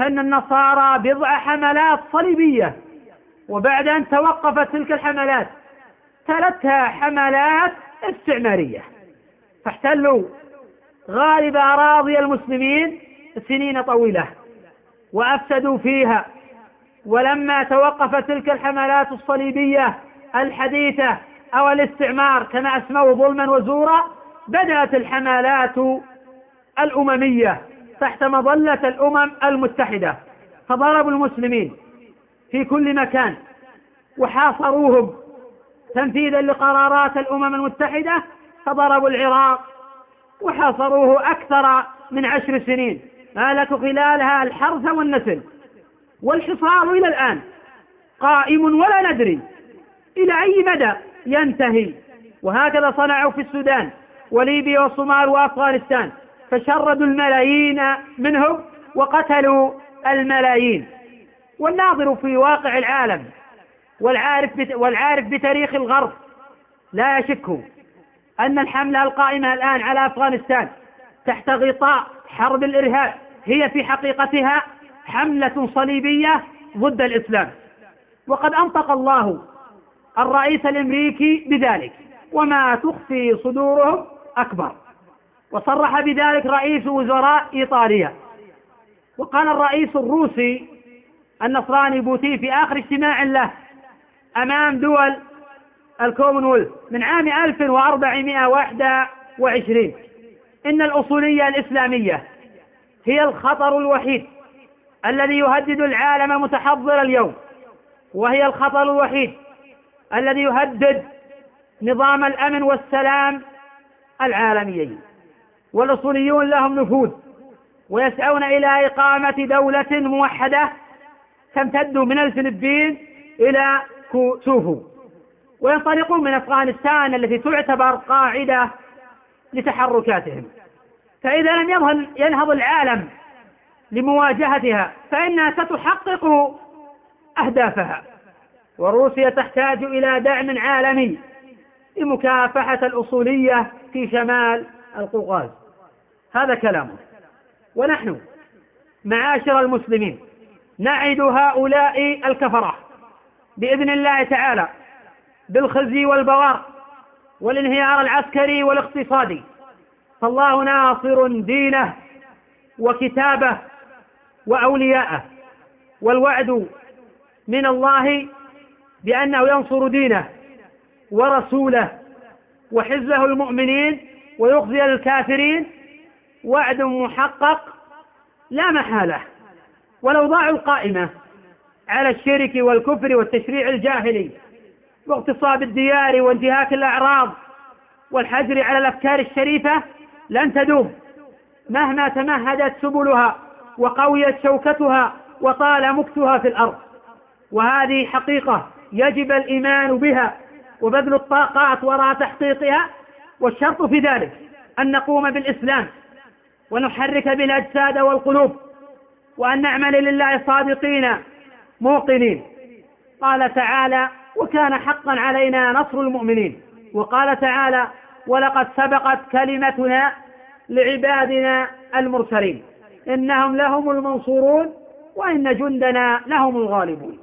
كان النصارى بضع حملات صليبية وبعد أن توقفت تلك الحملات تلتها حملات استعمارية. فاحتلوا غالب أراضي المسلمين سنين طويلة وأفسدوا فيها. ولما توقفت تلك الحملات الصليبية الحديثة أو الاستعمار كما أسموه ظلما وزورا بدأت الحملات الأممية تحت مظلة الأمم المتحدة فضربوا المسلمين في كل مكان وحاصروهم تنفيذا لقرارات الأمم المتحدة فضربوا العراق وحاصروه أكثر من عشر سنين. مالك خلالها الحرث والنسل والحصار إلى الآن قائم ولا ندري إلى أي مدى ينتهي. وهكذا صنعوا في السودان وليبيا والصومال وأفغانستان. فشردوا الملايين منهم وقتلوا الملايين. والناظر في واقع العالم والعارف والعارف بتاريخ الغرب لا يشك أن الحملة القائمة الآن على أفغانستان تحت غطاء حرب الإرهاب هي في حقيقتها حملة صليبية ضد الإسلام. وقد أنطق الله الرئيس الأمريكي بذلك. وما تخفي صدورهم أكبر. وصرح بذلك رئيس وزراء إيطاليا. وقال الرئيس الروسي النصراني بوتين في آخر اجتماع له أمام دول الكومنولث من عام 1421 إن الأصولية الإسلامية هي الخطر الوحيد الذي يهدد العالم المتحضر اليوم وهي الخطر الوحيد الذي يهدد نظام الأمن والسلام العالميين. والأصوليون لهم نفوذ ويسعون إلى إقامة دولة موحدة تمتد من الفلبين إلى كوسوفو وينطلقون من أفغانستان التي تعتبر قاعدة لتحركاتهم. فإذا لم ينهض العالم لمواجهتها فإنها ستحقق أهدافها. وروسيا تحتاج إلى دعم عالمي لمكافحة الأصولية في شمال القوقاز هذا كلامه. ونحن معاشر المسلمين نعد هؤلاء الكفرة بإذن الله تعالى بالخزي والبوار والانهيار العسكري والاقتصادي. فالله ناصر دينه وكتابه وأولياءه. والوعد من الله بأنه ينصر دينه ورسوله وحزبه المؤمنين ويخزي الكافرين وعد محقق لا محالة. والأوضاع القائمة على الشرك والكفر والتشريع الجاهلي واغتصاب الديار وانتهاك الأعراض والحجر على الأفكار الشريفة لن تدوم. مهما تمهدت سبلها وقويت شوكتها وطال مكتها في الأرض. وهذه حقيقة يجب الإيمان بها وبذل الطاقات وراء تحقيقها والشرط في ذلك أن نقوم بالإسلام ونحرك بالأجساد والقلوب وأن نعمل لله صادقين موقنين. قال تعالى وكان حقا علينا نصر المؤمنين وقال تعالى ولقد سبقت كلمتنا لعبادنا المرسلين إنهم لهم المنصورون وإن جندنا لهم الغالبون.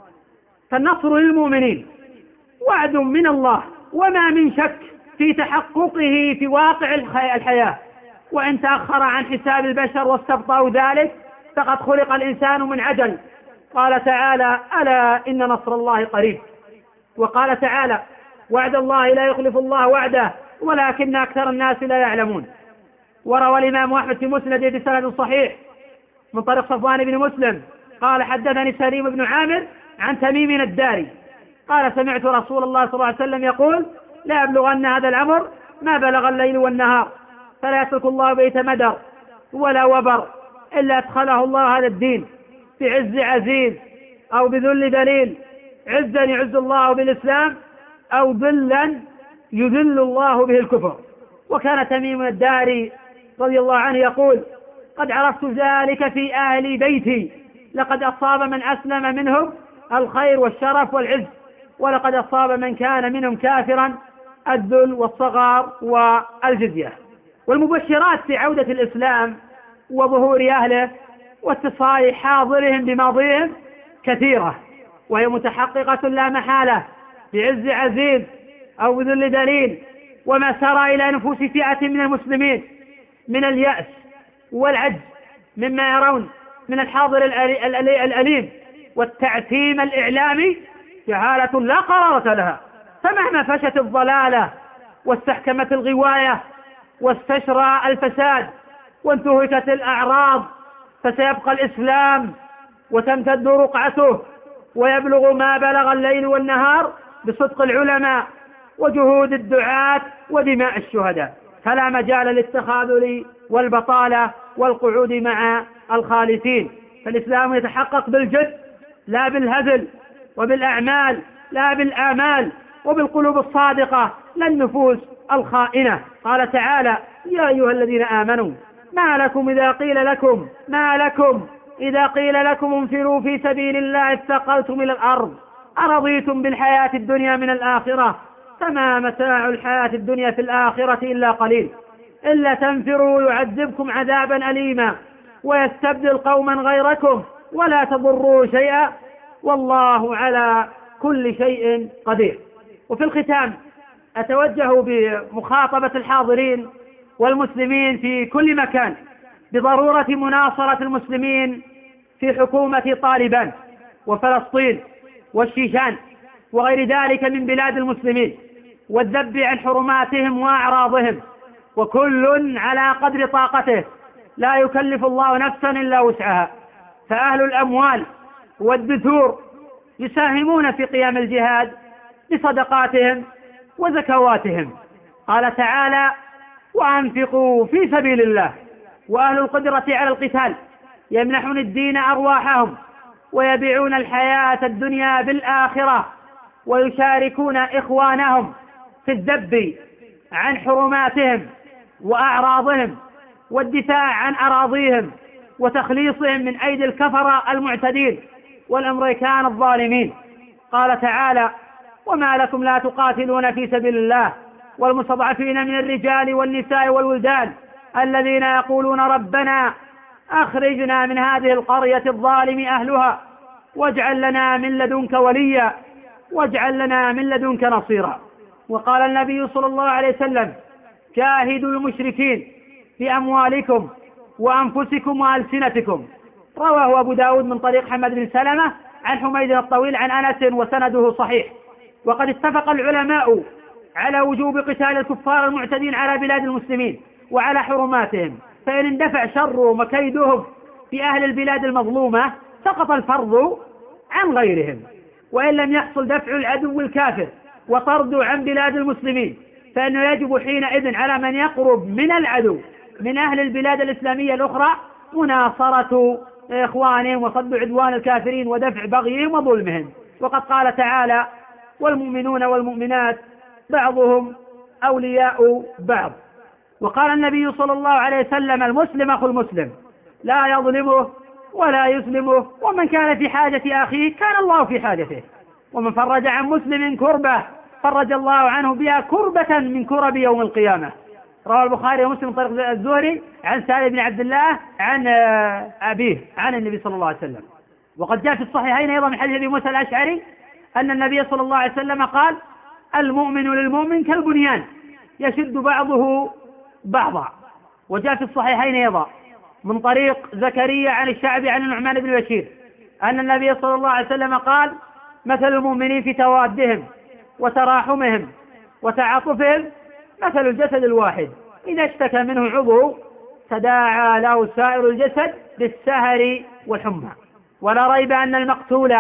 فالنصر للمؤمنين وعد من الله وما من شك في تحققه في واقع الحياة. وإن تأخر عن حساب البشر واستبطأوا ذلك فقد خلق الإنسان من عجل. قال تعالى ألا إن نصر الله قريب. وقال تعالى وعد الله لا يخلف الله وعده ولكن أكثر الناس لا يعلمون. وروى الإمام أحمد في مسند بسند صحيح من طريق صفوان بن مسلم. قال حدثني سليم بن عامر عن تميم الداري. قال سمعت رسول الله صلى الله عليه وسلم يقول لا يبلغن هذا الأمر ما بلغ الليل والنهار فلا يترك الله بيت مدر ولا وبر إلا أدخله الله هذا الدين بعز عزيز أو بذل دليل عزا يعز الله بالإسلام أو ذلا يذل الله به الكفر. وكان تميم الداري رضي الله عنه يقول قد عرفت ذلك في أهل بيتي لقد أصاب من أسلم منهم الخير والشرف والعز ولقد أصاب من كان منهم كافرا الذل والصغار والجزية. والمبشرات في عودة الإسلام وظهور أهله واتصال حاضرهم بماضيهم كثيرة وهي متحققة لا محالة بعز عزيز أو بذل دليل وما سرى إلى نفوس فئة من المسلمين من اليأس والعجز مما يرون من الحاضر الأليم والتعتيم الإعلامي جهالة لا قرارة لها. فمهما فشت الضلالة واستحكمت الغواية واستشرى الفساد وانتهكت الأعراض فسيبقى الإسلام وتمتد رقعته ويبلغ ما بلغ الليل والنهار بصدق العلماء وجهود الدعاة ودماء الشهداء. فلا مجال للتخاذل والبطالة والقعود مع الخالفين. فالإسلام يتحقق بالجد لا بالهزل وبالأعمال لا بالآمال. وبالقلوب الصادقة لا النفوس الخائنة. قال تعالى يا أيها الذين آمنوا ما لكم إذا قيل لكم ما لكم إذا قيل لكم انفروا في سبيل الله اثقلتم إلى الأرض أرضيتم بالحياة الدنيا من الآخرة؟ فما متاع الحياة الدنيا في الآخرة إلا قليل. إلا تنفروا يعذبكم عذابا أليما ويستبدل قوما غيركم ولا تضروا شيئا والله على كل شيء قدير. وفي الختام أتوجه بمخاطبة الحاضرين والمسلمين في كل مكان بضرورة مناصرة المسلمين في حكومة طالبان وفلسطين والشيشان وغير ذلك من بلاد المسلمين والذب عن حرماتهم وأعراضهم وكل على قدر طاقته لا يكلف الله نفسا إلا وسعها فأهل الأموال والدثور يساهمون في قيام الجهاد بصدقاتهم وزكواتهم. قال تعالى وأنفقوا في سبيل الله وأهل القدرة على القتال يمنحون الدين أرواحهم ويبيعون الحياة الدنيا بالآخرة ويشاركون إخوانهم في الذب عن حرماتهم وأعراضهم والدفاع عن أراضيهم وتخليصهم من أيدي الكفرة المعتدين والأمريكان الظالمين. قال تعالى وما لكم لا تقاتلون في سبيل الله والمستضعفين من الرجال والنساء والولدان الذين يقولون ربنا أخرجنا من هذه القرية الظالم أهلها واجعل لنا من لدنك وليا واجعل لنا من لدنك نصيرا. وقال النبي صلى الله عليه وسلم جاهدوا المشركين بأموالكم وأنفسكم وألسنتكم. رواه أبو داود من طريق حمد بن سلمة عن حميد الطويل عن أنس وسنده صحيح. وقد اتفق العلماء على وجوب قتال الكفار المعتدين على بلاد المسلمين وعلى حرماتهم. فإن اندفع شرهم وكيدهم في أهل البلاد المظلومة سقط الفرض عن غيرهم. وإن لم يحصل دفع العدو الكافر وطرده عن بلاد المسلمين فإنه يجب حينئذ على من يقرب من العدو من أهل البلاد الإسلامية الأخرى مناصرة إخوانهم وصد عدوان الكافرين ودفع بغيهم وظلمهم. وقد قال تعالى والمؤمنون والمؤمنات بعضهم أولياء بعض. وقال النبي صلى الله عليه وسلم المسلم أخو المسلم لا يظلمه ولا يسلمه ومن كان في حاجة أخيه كان الله في حاجته. ومن فرج عن مسلم كربة فرج الله عنه بها كربة من كرب يوم القيامة. رواه البخاري ومسلم طريق الزهري عن سالم بن عبد الله عن آه، أبيه عن النبي صلى الله عليه وسلم. وقد جاء في الصحيحين أيضا من حديث أبي موسى الأشعري أن النبي صلى الله عليه وسلم قال المؤمن للمؤمن كالبنيان يشد بعضه بعضا. وجاء في الصحيحين أيضا من طريق زكريا عن الشعبي عن النعمان بن بشير أن النبي صلى الله عليه وسلم قال مثل المؤمنين في توادهم وتراحمهم وتعاطفهم مثل الجسد الواحد. إذا اشتكى منه عضو تداعى له سائر الجسد بالسهر والحمى. ولا ريب أن المقتول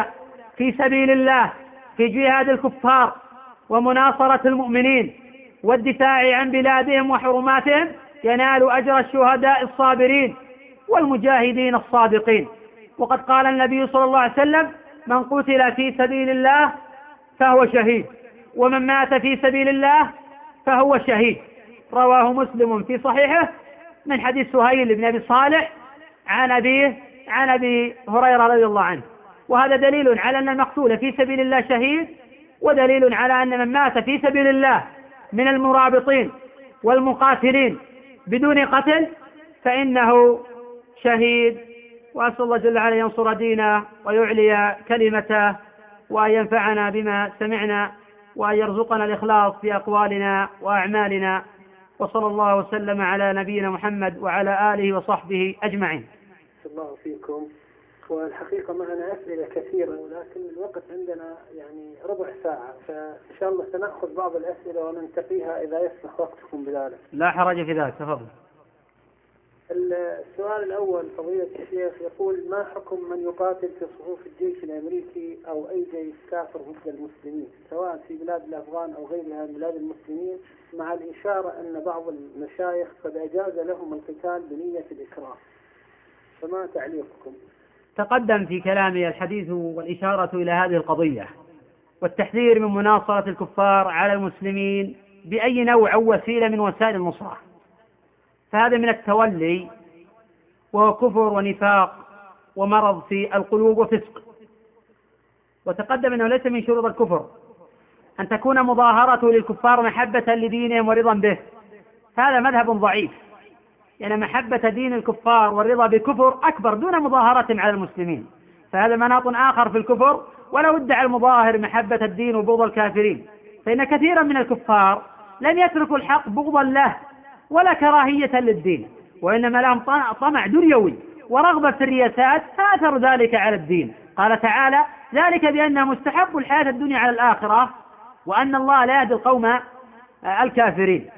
في سبيل الله في جهاد الكفار ومناصرة المؤمنين والدفاع عن بلادهم وحرماتهم ينال أجر الشهداء الصابرين والمجاهدين الصادقين. وقد قال النبي صلى الله عليه وسلم من قتل في سبيل الله فهو شهيد ومن مات في سبيل الله فهو شهيد. رواه مسلم في صحيحه من حديث سهيل بن أبي صالح عن أبيه عن أبي هريرة رضي الله عنه. وهذا دليل على أن المقتول في سبيل الله شهيد ودليل على أن من مات في سبيل الله من المرابطين والمقاتلين بدون قتل فإنه شهيد. وأسأل الله جل وعلا ينصر دينه ويعلي كلمته وأن ينفعنا بما سمعنا وأن يرزقنا الإخلاص في أقوالنا وأعمالنا. وصلى الله وسلم على نبينا محمد وعلى آله وصحبه أجمعين. الله فيكم. والحقيقة معنا أسئلة كثيرة ولكن الوقت عندنا يعني ربع ساعة فإن شاء الله سنأخذ بعض الأسئلة وننتقيها إذا يسمح وقتكم بذلك. لا حرج في ذلك تفضل. السؤال الأول فضيلة الشيخ يقول ما حكم من يقاتل في صفوف الجيش الأمريكي أو أي جيش كافر ضد المسلمين سواء في بلاد الأفغان أو غيرها من بلاد المسلمين مع الإشارة أن بعض المشايخ قد أجاز لهم القتال بنية الإكراه فما تعليقكم؟ تقدم في كلامي الحديث والإشارة إلى هذه القضية والتحذير من مناصرة الكفار على المسلمين بأي نوع أو وسيلة من وسائل النصرة. فهذا من التولي وهو كفر ونفاق ومرض في القلوب وفسق. وتقدم أنه ليس من شروط الكفر أن تكون مظاهرته للكفار محبة لدينهم ورضا به. هذا مذهب ضعيف. يعني محبة دين الكفار والرضا بكفر أكبر دون مظاهرة على المسلمين. فهذا مناط آخر في الكفر ولو ادعى المظاهر محبة الدين وبغض الكافرين. فإن كثيرا من الكفار لم يتركوا الحق بغضا له ولا كراهية للدين وإنما لهم طمع دنيوي ورغبة في الرياسات فأثر ذلك على الدين. قال تعالى ذلك بأنه مستحب الحياة الدنيا على الآخرة وأن الله لا يهدي القوم الكافرين.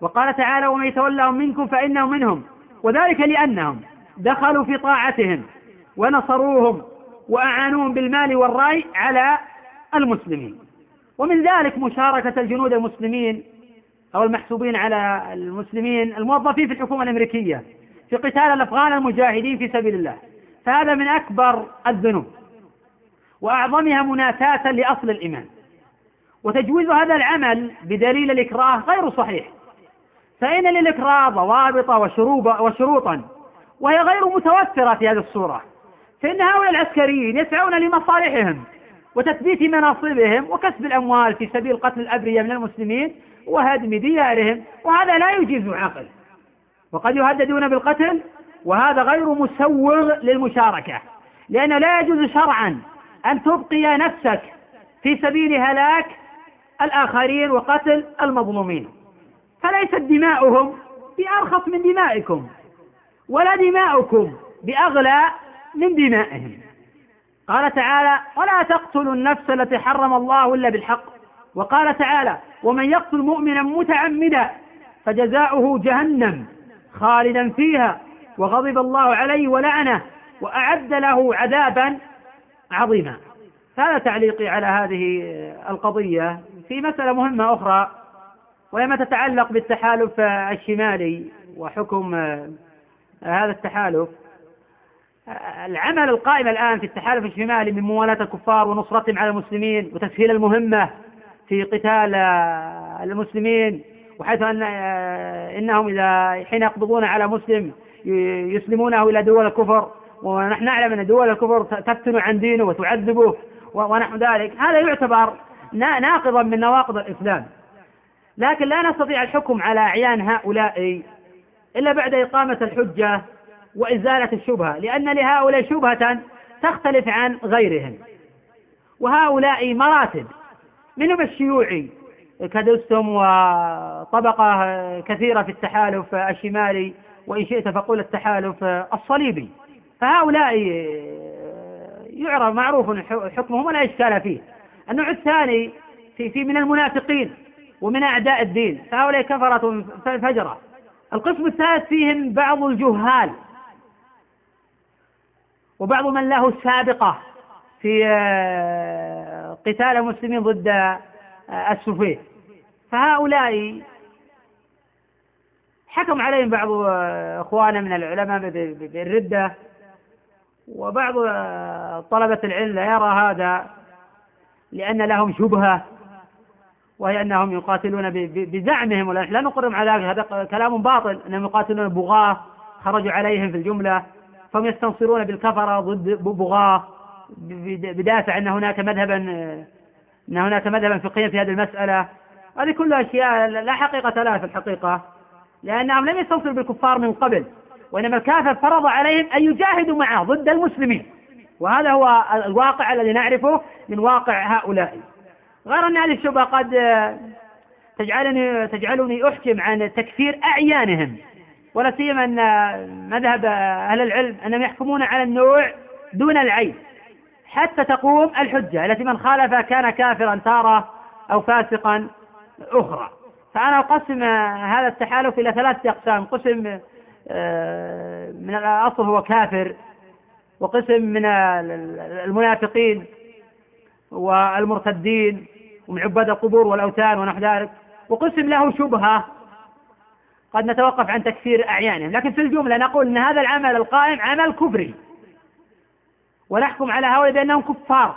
وقال تعالى ومن يتولهم منكم فإنه منهم. وذلك لأنهم دخلوا في طاعتهم ونصروهم وأعانوهم بالمال والرأي على المسلمين. ومن ذلك مشاركة الجنود المسلمين أو المحسوبين على المسلمين الموظفين في الحكومة الأمريكية في قتال الأفغان المجاهدين في سبيل الله. فهذا من أكبر الذنوب وأعظمها منافاة لأصل الإيمان. وتجويز هذا العمل بدليل الإكراه غير صحيح. فإن للإكراه ضوابط وشروطا وهي غير متوفرة في هذه الصورة. فإن هؤلاء العسكريين يسعون لمصالحهم وتثبيت مناصبهم وكسب الأموال في سبيل قتل الأبرياء من المسلمين وهدم ديارهم وهذا لا يجيز عقل. وقد يهددون بالقتل وهذا غير مسوغ للمشاركة. لأنه لا يجوز شرعا أن تبقي نفسك في سبيل هلاك الآخرين وقتل المظلومين. فليست دماؤهم بأرخص من دمائكم ولا دماؤكم بأغلى من دمائهم. قال تعالى ولا تقتلوا النفس التي حرم الله إلا بالحق. وقال تعالى ومن يقتل مؤمنا متعمدا فجزاؤه جهنم خالدا فيها وغضب الله عليه ولعنه وأعد له عذابا عظيما. هذا تعليقي على هذه القضية في مسألة مهمة أخرى وهي ما تتعلق بالتحالف الشمالي وحكم هذا التحالف. العمل القائم الآن في التحالف الشمالي من موالاة الكفار ونصرتهم على المسلمين وتسهيل المهمة في قتال المسلمين وحيث أن إنهم إذا حين يقبضون على مسلم يسلمونه إلى دول الكفر ونحن نعلم أن دول الكفر تفتن عن دينه وتعذبه ونحو ذلك. هذا يعتبر ناقضا من نواقض الإسلام. لكن لا نستطيع الحكم على أعيان هؤلاء إلا بعد إقامة الحجة وإزالة الشبهة لأن لهؤلاء شبهة تختلف عن غيرهم. وهؤلاء مراتب منهم الشيوعي كدستم وطبقة كثيرة في التحالف الشمالي وإن شئت فقول التحالف الصليبي. فهؤلاء يعرف معروف حكمهم ولا إشكال فيه. النوع الثاني في, في من المنافقين ومن أعداء الدين. فهؤلاء كفرة فجرة. القسم الثالث فيهم بعض الجهال. وبعض من له سابقة في آه، قتال المسلمين ضد آه، السفيه. فهؤلاء حكم عليهم بعض آه، اخواننا من العلماء بالردة. وبعض طلبة العلم لا يرى هذا لأن لهم شبهة. وهي أنهم يقاتلون بزعمهم ولا لا نقرهم على هذا كلام باطل. أنهم يقاتلون بغاة خرجوا عليهم في الجملة. فهم يستنصرون بالكفرة ضد بغاة. بدافع أن هناك مذهبا أن هناك مذهبا فقهيا في هذه المسألة. هذه كلها أشياء لا حقيقة لها في الحقيقة. لأنهم لم يستنصروا بالكفار من قبل وإنما الكافر فرض عليهم أن يجاهدوا معه ضد المسلمين. وهذا هو الواقع الذي نعرفه من واقع هؤلاء. غير أن هذه الشبهة قد تجعلني تجعلني أحكم عن تكفير أعيانهم. ولا سيما أن مذهب أهل العلم أنهم يحكمون على النوع دون العين. حتى تقوم الحجة التي من خالف كان كافرا تارة أو فاسقا أخرى. فأنا أقسم هذا التحالف إلى ثلاثة أقسام. قسم آه، من الأصل هو كافر وقسم من المنافقين والمرتدين. ومن عباد القبور والأوثان ونحو ذلك وقسم له شبهة. قد نتوقف عن تكفير أعيانهم. لكن في الجملة نقول أن هذا العمل القائم عمل كفري. ونحكم على هؤلاء بأنهم كفار.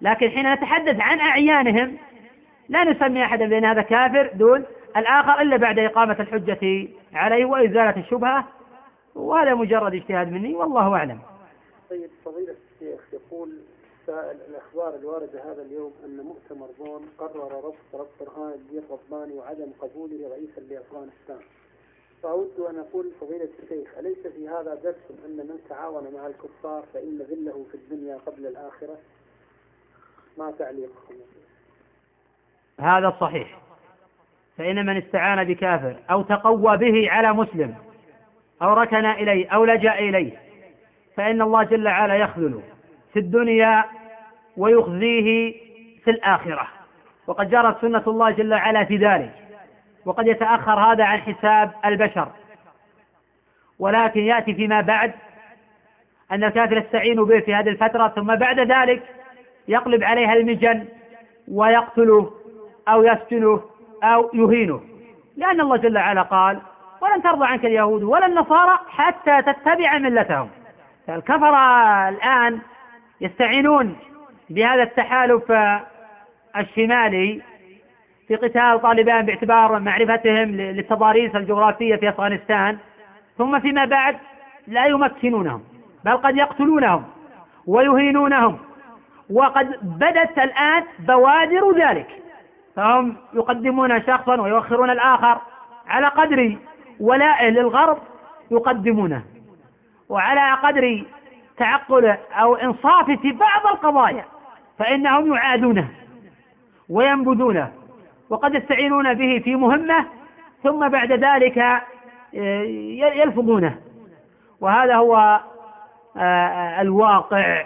لكن حين نتحدث عن أعيانهم لا نسمي أحدا بأن هذا كافر دون الآخر إلا بعد إقامة الحجة عليه وإزالة الشبهة. وهذا مجرد اجتهاد مني والله أعلم. طيب فضيلة الشيخ يقول سائل الأخبار الواردة هذا اليوم أن مؤتمر بون قرر رفض رفض برهان الدين الرباني وعدم قبوله رئيسا لأفغانستان. فأود أن أقول فضيلة الشيخ أليس في هذا درس أن من تعاون مع الكفار فإن ذله في الدنيا قبل الآخرة؟ ما تعليقكم؟ هذا صحيح. فإن من استعان بكافر أو تقوى به على مسلم أو ركن إليه أو لجأ إليه فإن الله جل وعلا يخذله. في الدنيا ويخزيه في الآخرة. وقد جرت سنة الله جل وعلا في ذلك. وقد يتأخر هذا عن حساب البشر. ولكن يأتي فيما بعد أن الكافر يستعين به في هذه الفترة ثم بعد ذلك يقلب عليها المجن ويقتله أو يسجنه أو يهينه. لأن الله جل وعلا قال ولن ترضى عنك اليهود ولا النصارى حتى تتبع ملتهم فالكفرة الآن يستعينون بهذا التحالف الشمالي في قتال طالبان باعتبار معرفتهم للتضاريس الجغرافية في أفغانستان. ثم فيما بعد لا يمكنونهم بل قد يقتلونهم ويهينونهم وقد بدت الآن بوادر ذلك. فهم يقدمون شخصا ويؤخرون الآخر على قدر ولائه للغرب يقدمونه وعلى قدر تعقله أو إنصافه في بعض القضايا فإنهم يعادونه وينبذونه وقد يستعينون به في مهمة ثم بعد ذلك آه، يلفظونه. وهذا هو آه، الواقع.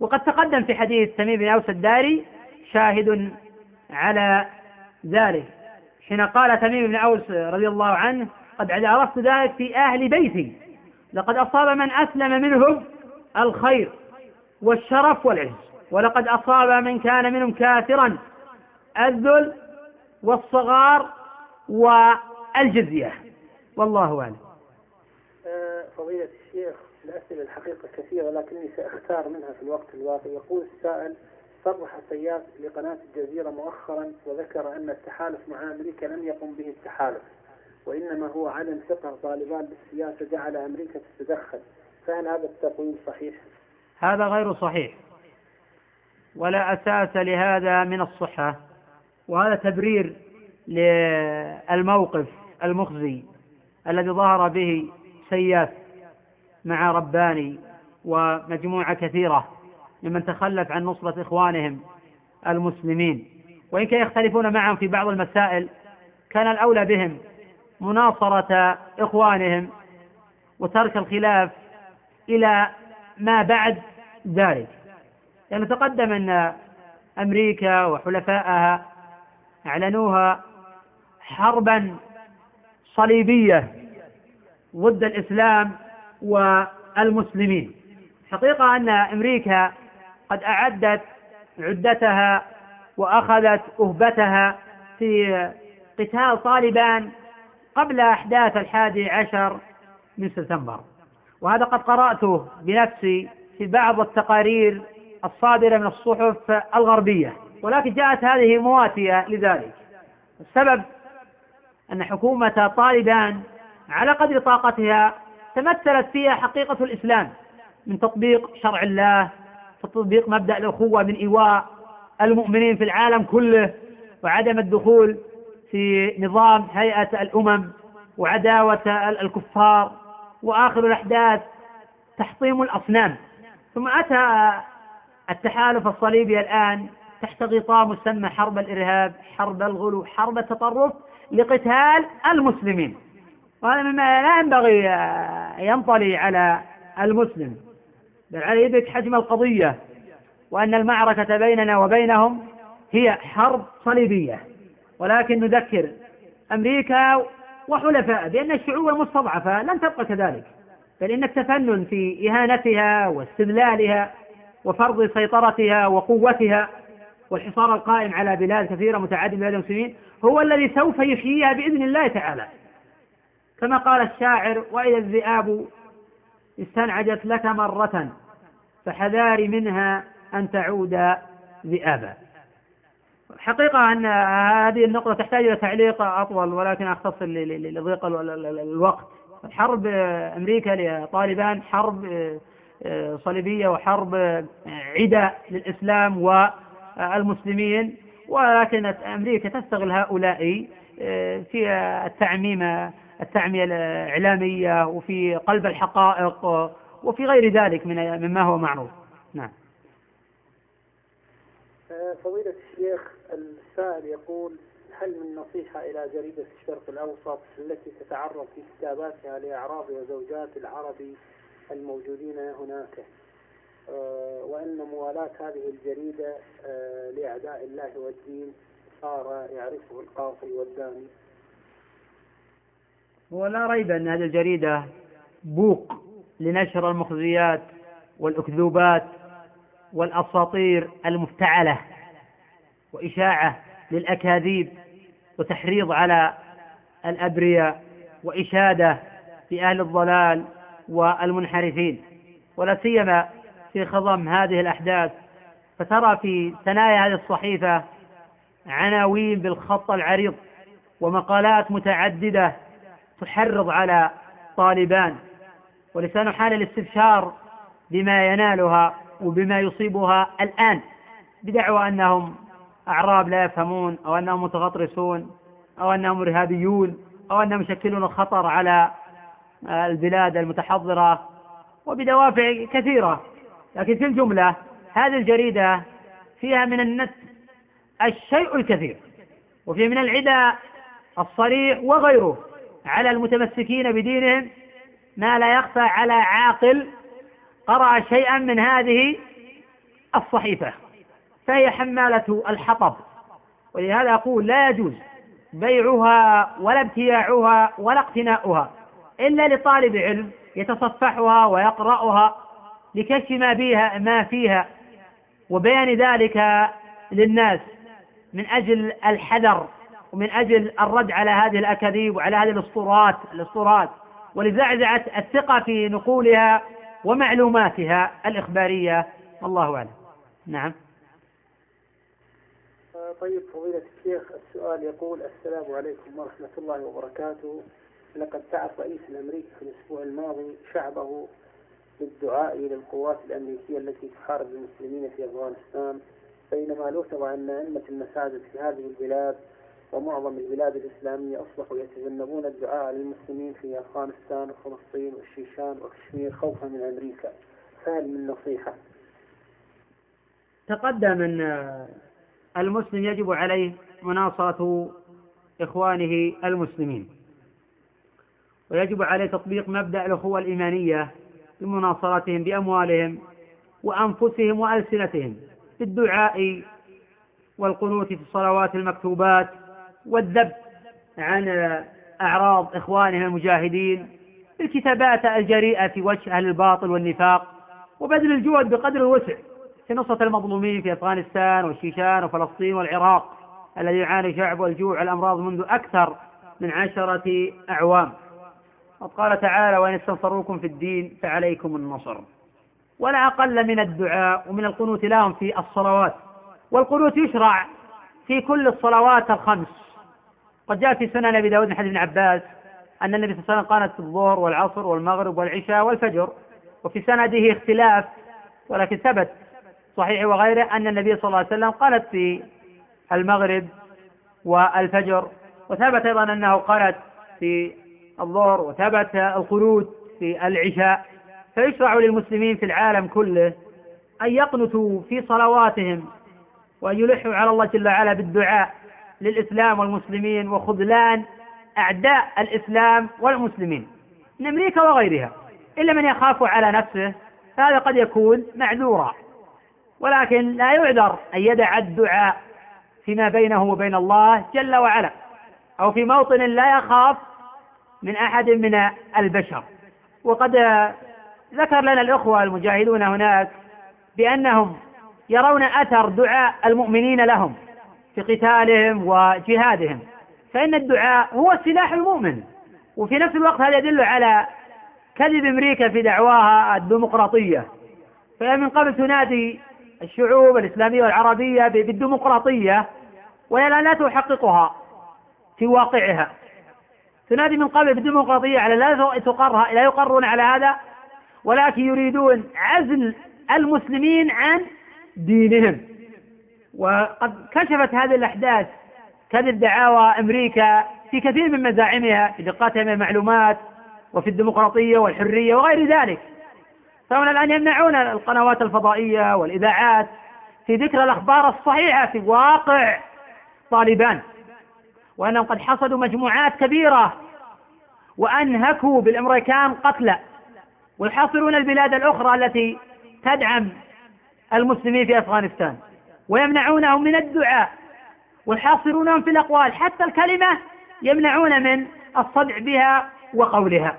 وقد تقدم في حديث تميم بن أوس الداري شاهد على ذلك حين قال تميم بن أوس رضي الله عنه قد عرفت ذلك في أهل بيتي. لقد أصاب من أسلم منهم الخير والشرف والعز ولقد أصاب من كان منهم كافرا الذل والصغار والجزية. والله أعلم. آه، فضيلة الشيخ الأسئلة الحقيقة كثيرة لكنني سأختار منها في الوقت الواقع. يقول السائل صرح سياف لقناة الجزيرة مؤخرا وذكر أن التحالف مع أمريكا لم يقم به التحالف. وإنما هو عدم ثقة. طالبان بالسياسة جعل أمريكا تتدخل. فهل هذا التقويم صحيح؟ هذا غير صحيح. ولا أساس لهذا من الصحة. وهذا تبرير للموقف المخزي الذي ظهر به سياف مع رباني ومجموعة كثيرة ممن تخلف عن نصرة إخوانهم المسلمين. وإن كان يختلفون معهم في بعض المسائل كان الأولى بهم مناصرة إخوانهم وترك الخلاف إلى ما بعد ذلك. يعني تقدم أن أمريكا وحلفائها أعلنوها حربا صليبية ضد الإسلام والمسلمين. حقيقة أن أمريكا قد أعدت عدتها وأخذت أهبتها في قتال طالبان قبل أحداث الحادي عشر من سبتمبر. وهذا قد قرأته بنفسي في بعض التقارير الصادرة من الصحف الغربية ولكن جاءت هذه مواتية لذلك. السبب أن حكومة طالبان على قدر طاقتها تمثلت فيها حقيقة الإسلام من تطبيق شرع الله تطبيق مبدأ الأخوة من إيواء المؤمنين في العالم كله وعدم الدخول في نظام هيئة الأمم وعداوة الكفار وآخر الأحداث تحطيم الأصنام. ثم أتى التحالف الصليبي الآن تحت غطاء مسمى حرب الإرهاب حرب الغلو حرب التطرف لقتال المسلمين. وهذا مما لا ينبغي ينطلي على المسلم. بل على يدرك حجم القضية وأن المعركة بيننا وبينهم هي حرب صليبية. ولكن نذكر أمريكا وحلفاء بأن الشعوب المستضعفة لن تبقى كذلك بل إن التفنن في إهانتها واستذلالها وفرض سيطرتها وقوتها والحصار القائم على بلاد كثيرة متعددة بلاد المسلمين هو الذي سوف يحييها بإذن الله تعالى. كما قال الشاعر وإذا الذئاب استنعجت لك مرة فحذاري منها أن تعود ذئابا. حقيقة أن هذه النقطة تحتاج إلى تعليق أطول ولكن أختصر لضيق الوقت. حرب أمريكا لطالبان حرب صليبية وحرب عدة للإسلام والمسلمين. ولكن أمريكا تستغل هؤلاء في التعميم التعمية الإعلامية وفي قلب الحقائق وفي غير ذلك من مما هو معروف. نعم. فضيلة الشيخ السائل يقول هل من نصيحة إلى جريدة الشرق الأوسط التي تتعرض في كتاباتها لأعراض وزوجات العربي الموجودين هناك؟ آه، وأن موالاة هذه الجريدة آه، لأعداء الله والدين صار يعرفه القاضي والداني. ولا ريب أن هذه الجريدة بوق لنشر المخزيات والأكذوبات والأساطير المفتعلة وإشاعة للأكاذيب وتحريض على الأبرياء وإشادة في أهل الضلال والمنحرفين. ولا سيما في خضم هذه الأحداث. فترى في ثنايا هذه الصحيفة عناوين بالخط العريض ومقالات متعددة تحرض على طالبان. ولسان حال الاستبشار بما ينالها وبما يصيبها الآن بدعوى أنهم أعراب لا يفهمون أو أنهم متغطرسون أو أنهم إرهابيون أو أنهم يشكلون خطر على البلاد المتحضرة وبدوافع كثيرة. لكن في الجملة هذه الجريدة فيها من النت الشيء الكثير وفيها من العداء الصريح وغيره على المتمسكين بدينهم ما لا يخفى على عاقل قرأ شيئا من هذه الصحيفة. فهي حمالة الحطب. ولهذا أقول لا يجوز بيعها ولا ابتياعها ولا اقتناؤها إلا لطالب علم يتصفحها ويقرأها لكشف ما فيها ما فيها. وبيان ذلك للناس من أجل الحذر ومن أجل الرد على هذه الأكاذيب وعلى هذه الأسطورات الأسطورات. ولزعزعة الثقة في نقولها ومعلوماتها الإخبارية والله أعلم. نعم. طيب فضيلة الشيخ السؤال يقول السلام عليكم ورحمة الله وبركاته لقد دعت رئيس الأمريكي في الأسبوع الماضي شعبه بالدعاء إلى القوات الأمريكية التي تحارب المسلمين في أفغانستان بينما لوثب أن أئمة المساجد في هذه البلاد ومعظم البلاد الإسلامية أصبحوا يتجنبون الدعاء للمسلمين في أفغانستان وفلسطين والشيشان وكشمير خوفا من أمريكا فهل من نصيحة؟ تقدم أن المسلم يجب عليه مناصرة إخوانه المسلمين. ويجب عليه تطبيق مبدأ الأخوة الإيمانية بمناصرتهم بأموالهم وأنفسهم وألسنتهم بالدعاء والقنوت في الصلوات المكتوبات والذب عن أعراض إخوانهم المجاهدين بالكتابات الجريئة في وجه أهل الباطل والنفاق وبذل الجهد بقدر الوسع. في نصرة المظلومين في أفغانستان والشيشان وفلسطين والعراق الذي يعاني شعبه الجوع والأمراض منذ أكثر من عشرة أعوام. وقد قال تعالى وإن استنصروكم في الدين فعليكم النصر. ولا أقل من الدعاء ومن القنوت لهم في الصلوات. والقنوت يشرع في كل الصلوات الخمس. قد جاء في سنن أبي داود من حديث ابن عباس أن النبي صلى الله عليه وسلم قالت في الظهر والعصر والمغرب والعشاء والفجر. وفي سنده اختلاف ولكن ثبت صحيح وغيره أن النبي صلى الله عليه وسلم قالت في المغرب والفجر وثبت أيضا أنه قالت في الظهر وثبت القنوت في العشاء. فيشرع للمسلمين في العالم كله أن يقنتوا في صلواتهم وأن يلحوا على الله جل وعلا بالدعاء للإسلام والمسلمين وخذلان أعداء الإسلام والمسلمين من أمريكا وغيرها. إلا من يخاف على نفسه فهذا قد يكون معذورا. ولكن لا يعذر أن يدع الدعاء فيما بينه وبين الله جل وعلا أو في موطن لا يخاف من أحد من البشر. وقد ذكر لنا الأخوة المجاهدون هناك بأنهم يرون أثر دعاء المؤمنين لهم في قتالهم وجهادهم فإن الدعاء هو سلاح المؤمن. وفي نفس الوقت هذا يدل على كذب أمريكا في دعواها الديمقراطية. فهي من قبل تنادي الشعوب الإسلامية والعربية بالديمقراطية وهي لا تحققها في واقعها. تنادي من قبل بالديمقراطية على لا تقرها لا يقرون على هذا ولكن يريدون عزل المسلمين عن دينهم. وقد كشفت هذه الأحداث كذب دعاوى أمريكا في كثير من مزاعمها في دقتها من المعلومات وفي الديمقراطية والحرية وغير ذلك. فهم الآن يمنعون القنوات الفضائية والإذاعات في ذكر الأخبار الصحيحة في واقع طالبان وأنهم قد حصدوا مجموعات كبيرة وأنهكوا بالأمريكان قتلى ويحاصرون البلاد الأخرى التي تدعم المسلمين في أفغانستان ويمنعونهم من الدعاء ويحاصرونهم في الأقوال حتى الكلمة يمنعون من الصدع بها وقولها.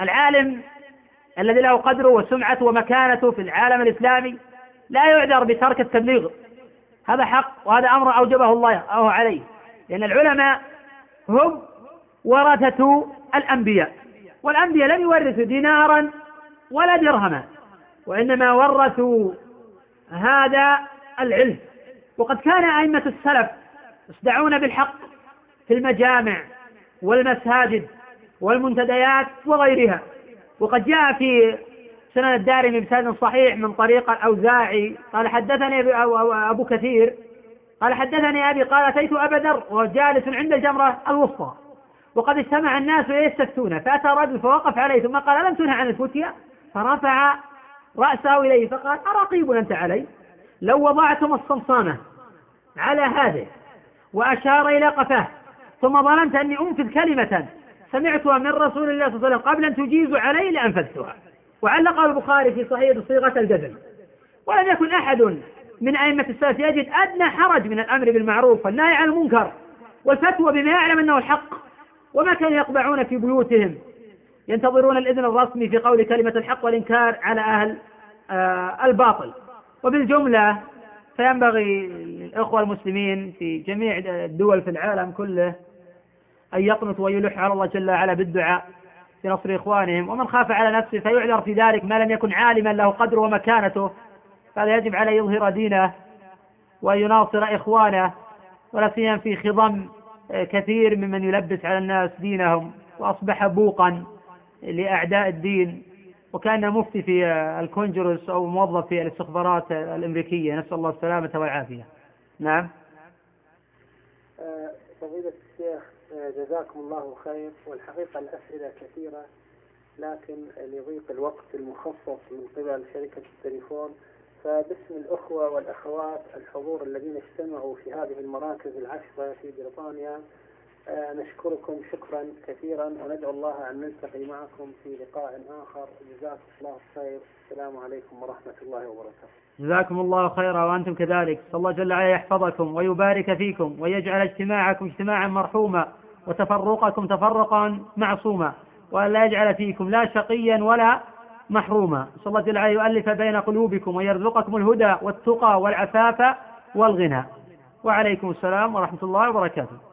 العالم الذي له قدره وسمعته ومكانته في العالم الإسلامي لا يعذر بترك التبليغ. هذا حق وهذا أمر أوجبه الله أو عليه. لأن العلماء هم ورثة الأنبياء. والأنبياء لم يورثوا دينارا ولا درهما وإنما ورثوا هذا العلم. وقد كان أئمة السلف يصدعون بالحق في المجامع والمساجد والمنتديات وغيرها. وقد جاء في سنن الدارمي بسند صحيح من طريق الأوزاعي. قال حدثني أبو كثير. قال حدثني أبي قال أتيت أبا ذر وهو جالس عند الجمرة الوسطى. وقد اجتمع الناس يستفتون فأتى رجل فوقف عليه ثم قال ألم تنهى عن الفتية؟ فرفع رأسه إليه فقال أرقيب أنت علي؟ لو وضعتم الصمصامة على هذه وأشار إلى قفاه ثم ظننت أني أنفذ كلمة سمعتها من رسول الله صلى الله عليه وسلم قبل أن تجيز علي لأنفذتها. وعلق البخاري في صحيح بصيغة الجزم. ولم يكن أحد من أئمة السلف يجد أدنى حرج من الأمر بالمعروف والنهي عن المنكر. والفتوى بما يعلم أنه الحق وما كانوا يقبعون في بيوتهم. ينتظرون الإذن الرسمي في قول كلمة الحق والإنكار على أهل آه، الباطل. وبالجملة فينبغي للإخوة المسلمين في جميع الدول في العالم كله أن يقنطوا ويلح على الله جل وعلا بالدعاء في نصر إخوانهم ومن خاف على نفسه فيعذر في ذلك ما لم يكن عالما له قدره ومكانته فهذا يجب عليه يظهر دينه ويناصر إخوانه ولا سيما في خضم كثير ممن يلبس على الناس دينهم وأصبح بوقا لأعداء الدين وكأن مفتي في الكونجرس أو موظف في الاستخبارات الأمريكية. نسأل الله السلامة والعافية. نعم. آه، فضيلة الشيخ آه، جزاكم الله خير. والحقيقة الأسئلة كثيرة لكن لضيق الوقت المخصص من قبل شركة التليفون. فباسم الأخوة والأخوات الحضور الذين اجتمعوا في هذه المراكز العشرة في بريطانيا آه، نشكركم شكرا كثيرا وندعو الله أن نلتقي معكم في لقاء آخر. جزاكم الله خير. السلام عليكم ورحمة الله وبركاته. جزاكم الله خيرا وأنتم كذلك. الله جل وعلا يحفظكم ويبارك فيكم ويجعل اجتماعكم اجتماعا مرحوما. وتفرقكم تفرقا معصوما وأن لا يجعل فيكم لا شقيا ولا محروما. صلى الله جل وعلا يؤلف بين قلوبكم ويرزقكم الهدى والتقى والعفاف والغنى. وعليكم السلام ورحمة الله وبركاته.